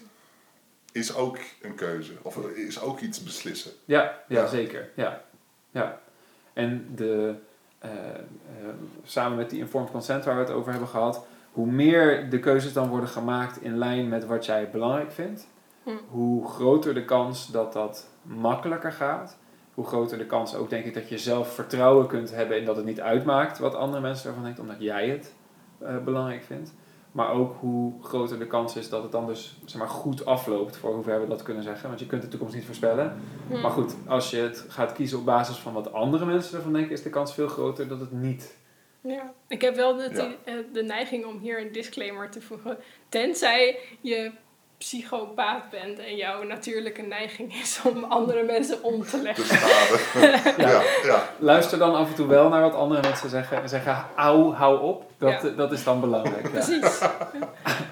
is ook een keuze. Of is ook iets beslissen. Ja, ja, Ja. zeker. Ja. Ja. En de, eh, eh, samen met die informed consent waar we het over hebben gehad, hoe meer de keuzes dan worden gemaakt in lijn met wat jij belangrijk vindt, Hm. hoe groter de kans dat dat makkelijker gaat. Hoe groter de kans ook, denk ik, dat je zelf vertrouwen kunt hebben in dat het niet uitmaakt wat andere mensen ervan denken, omdat jij het eh, belangrijk vindt. Maar ook hoe groter de kans is dat het dan dus zeg maar, goed afloopt, voor hoever we dat kunnen zeggen. Want je kunt de toekomst niet voorspellen. Hm. Maar goed, als je het gaat kiezen op basis van wat andere mensen ervan denken, is de kans veel groter dat het niet. Ja, ik heb wel de, Ja. eh, de neiging om hier een disclaimer te voegen. Tenzij je psychopaat bent en jouw natuurlijke neiging is om andere mensen om te leggen. ja, ja. Luister dan af en toe wel naar wat andere mensen zeggen en zeggen: auw, hou op. Dat, Ja. dat is dan belangrijk. Ja. Precies.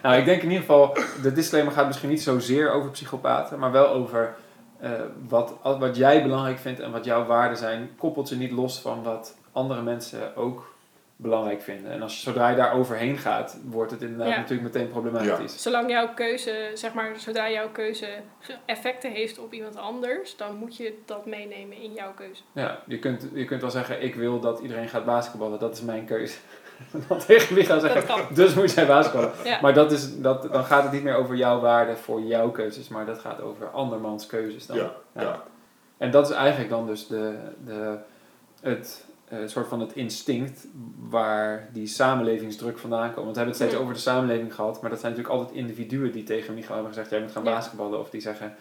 Nou, ik denk in ieder geval, de disclaimer gaat misschien niet zozeer over psychopaten, maar wel over eh, wat, wat jij belangrijk vindt en wat jouw waarden zijn. Koppelt je niet los van wat andere mensen ook belangrijk vinden. En als je, zodra je daar overheen gaat, wordt het inderdaad Ja. natuurlijk meteen problematisch. Zolang jouw keuze, zeg maar, zodra jouw keuze effecten heeft op iemand anders, dan moet je dat meenemen in jouw keuze. Ja, je kunt, je kunt wel zeggen, ik wil dat iedereen gaat basketballen, dat is mijn keuze. dan tegen wie gaan zeggen, dus moet jij basketballen. Ja. Maar dat is, dat, dan gaat het niet meer over jouw waarde voor jouw keuzes, maar dat gaat over andermans keuzes dan. Ja, ja. En dat is eigenlijk dan dus de, de, het eh, soort van het instinct waar die samenlevingsdruk vandaan komt. Want we hebben het steeds Mm. over de samenleving gehad, maar dat zijn natuurlijk altijd individuen die tegen Michael hebben gezegd, jij moet gaan Ja. basketballen. Of die zeggen,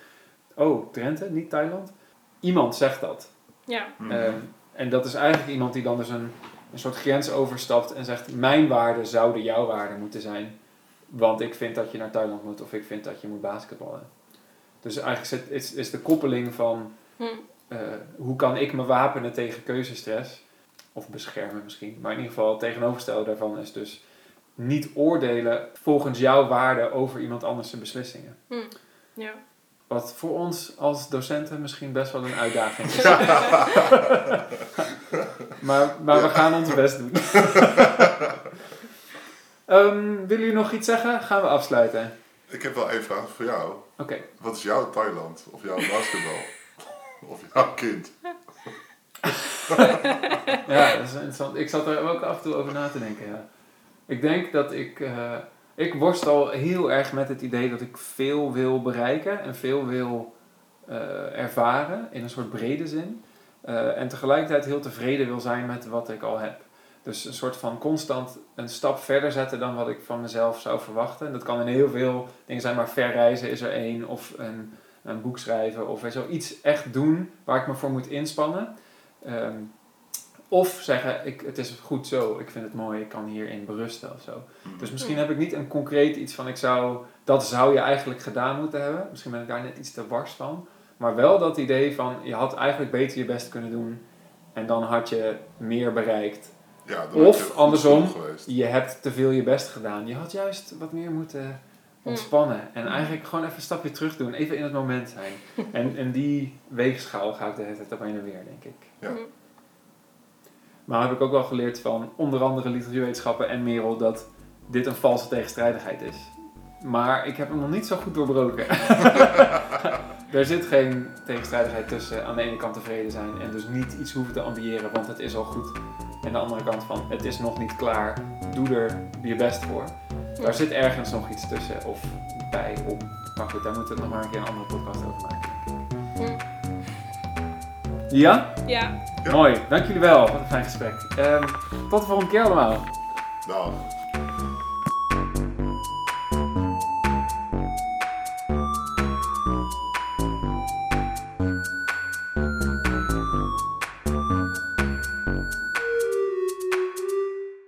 oh, Drenthe, niet Thailand? Iemand zegt dat. Ja, Mhm. Ehm, en dat is eigenlijk iemand die dan dus een, een soort grens overstapt en zegt: Mijn waarden zouden jouw waarden moeten zijn. Want ik vind dat je naar Thailand moet of ik vind dat je moet basketballen. Dus eigenlijk is, is de koppeling van hm. eh, hoe kan ik me wapenen tegen keuzestress, of beschermen misschien, maar in ieder geval het tegenovergestelde daarvan is dus niet oordelen volgens jouw waarden over iemand anders zijn beslissingen. ja. Wat voor ons als docenten misschien best wel een uitdaging is. maar maar we gaan ons best doen. Ehm, willen jullie nog iets zeggen? Gaan we afsluiten. Ik heb wel één vraag voor jou. Oké. Wat is jouw Thailand? Of jouw basketbal? of jouw kind? Ja, dat is interessant. Ik zat er ook af en toe over na te denken, ja. Ik denk dat ik... eh, ik worstel heel erg met het idee dat ik veel wil bereiken en veel wil eh, ervaren in een soort brede zin. Eh, en tegelijkertijd heel tevreden wil zijn met wat ik al heb. Dus een soort van constant een stap verder zetten dan wat ik van mezelf zou verwachten. En dat kan in heel veel dingen zijn, maar verreizen is er één. Of een, een boek schrijven. Of zoiets echt doen waar ik me voor moet inspannen. Ehm, of zeggen, ik, het is goed zo, ik vind het mooi, ik kan hierin berusten of zo. Dus misschien heb ik niet een concreet iets van, ik zou, dat zou je eigenlijk gedaan moeten hebben. Misschien ben ik daar net iets te wars van. Maar wel dat idee van, je had eigenlijk beter je best kunnen doen. En dan had je meer bereikt. Ja, Of je andersom. Je hebt te veel je best gedaan. Je had juist wat meer moeten ontspannen. En eigenlijk gewoon even een stapje terug doen. Even in het moment zijn. En, en die weegschaal ga ik de hele tijd op heen en weer, denk ik. Ja. Mm. Maar heb ik ook wel geleerd van onder andere literatuurwetenschappen en Merel dat dit een valse tegenstrijdigheid is. Maar ik heb hem nog niet zo goed doorbroken. er zit geen tegenstrijdigheid tussen aan de ene kant tevreden zijn en dus niet iets hoeven te ambiëren, want het is al goed. En de andere kant van het is nog niet klaar, doe er je best voor. Daar zit ergens nog iets tussen of bij om. Maar goed, daar moeten we het nog maar een keer een andere podcast over maken. Ja? Ja, Ja. Mooi, dank jullie wel. Wat een fijn gesprek. Ehm, tot de volgende keer allemaal. Nou,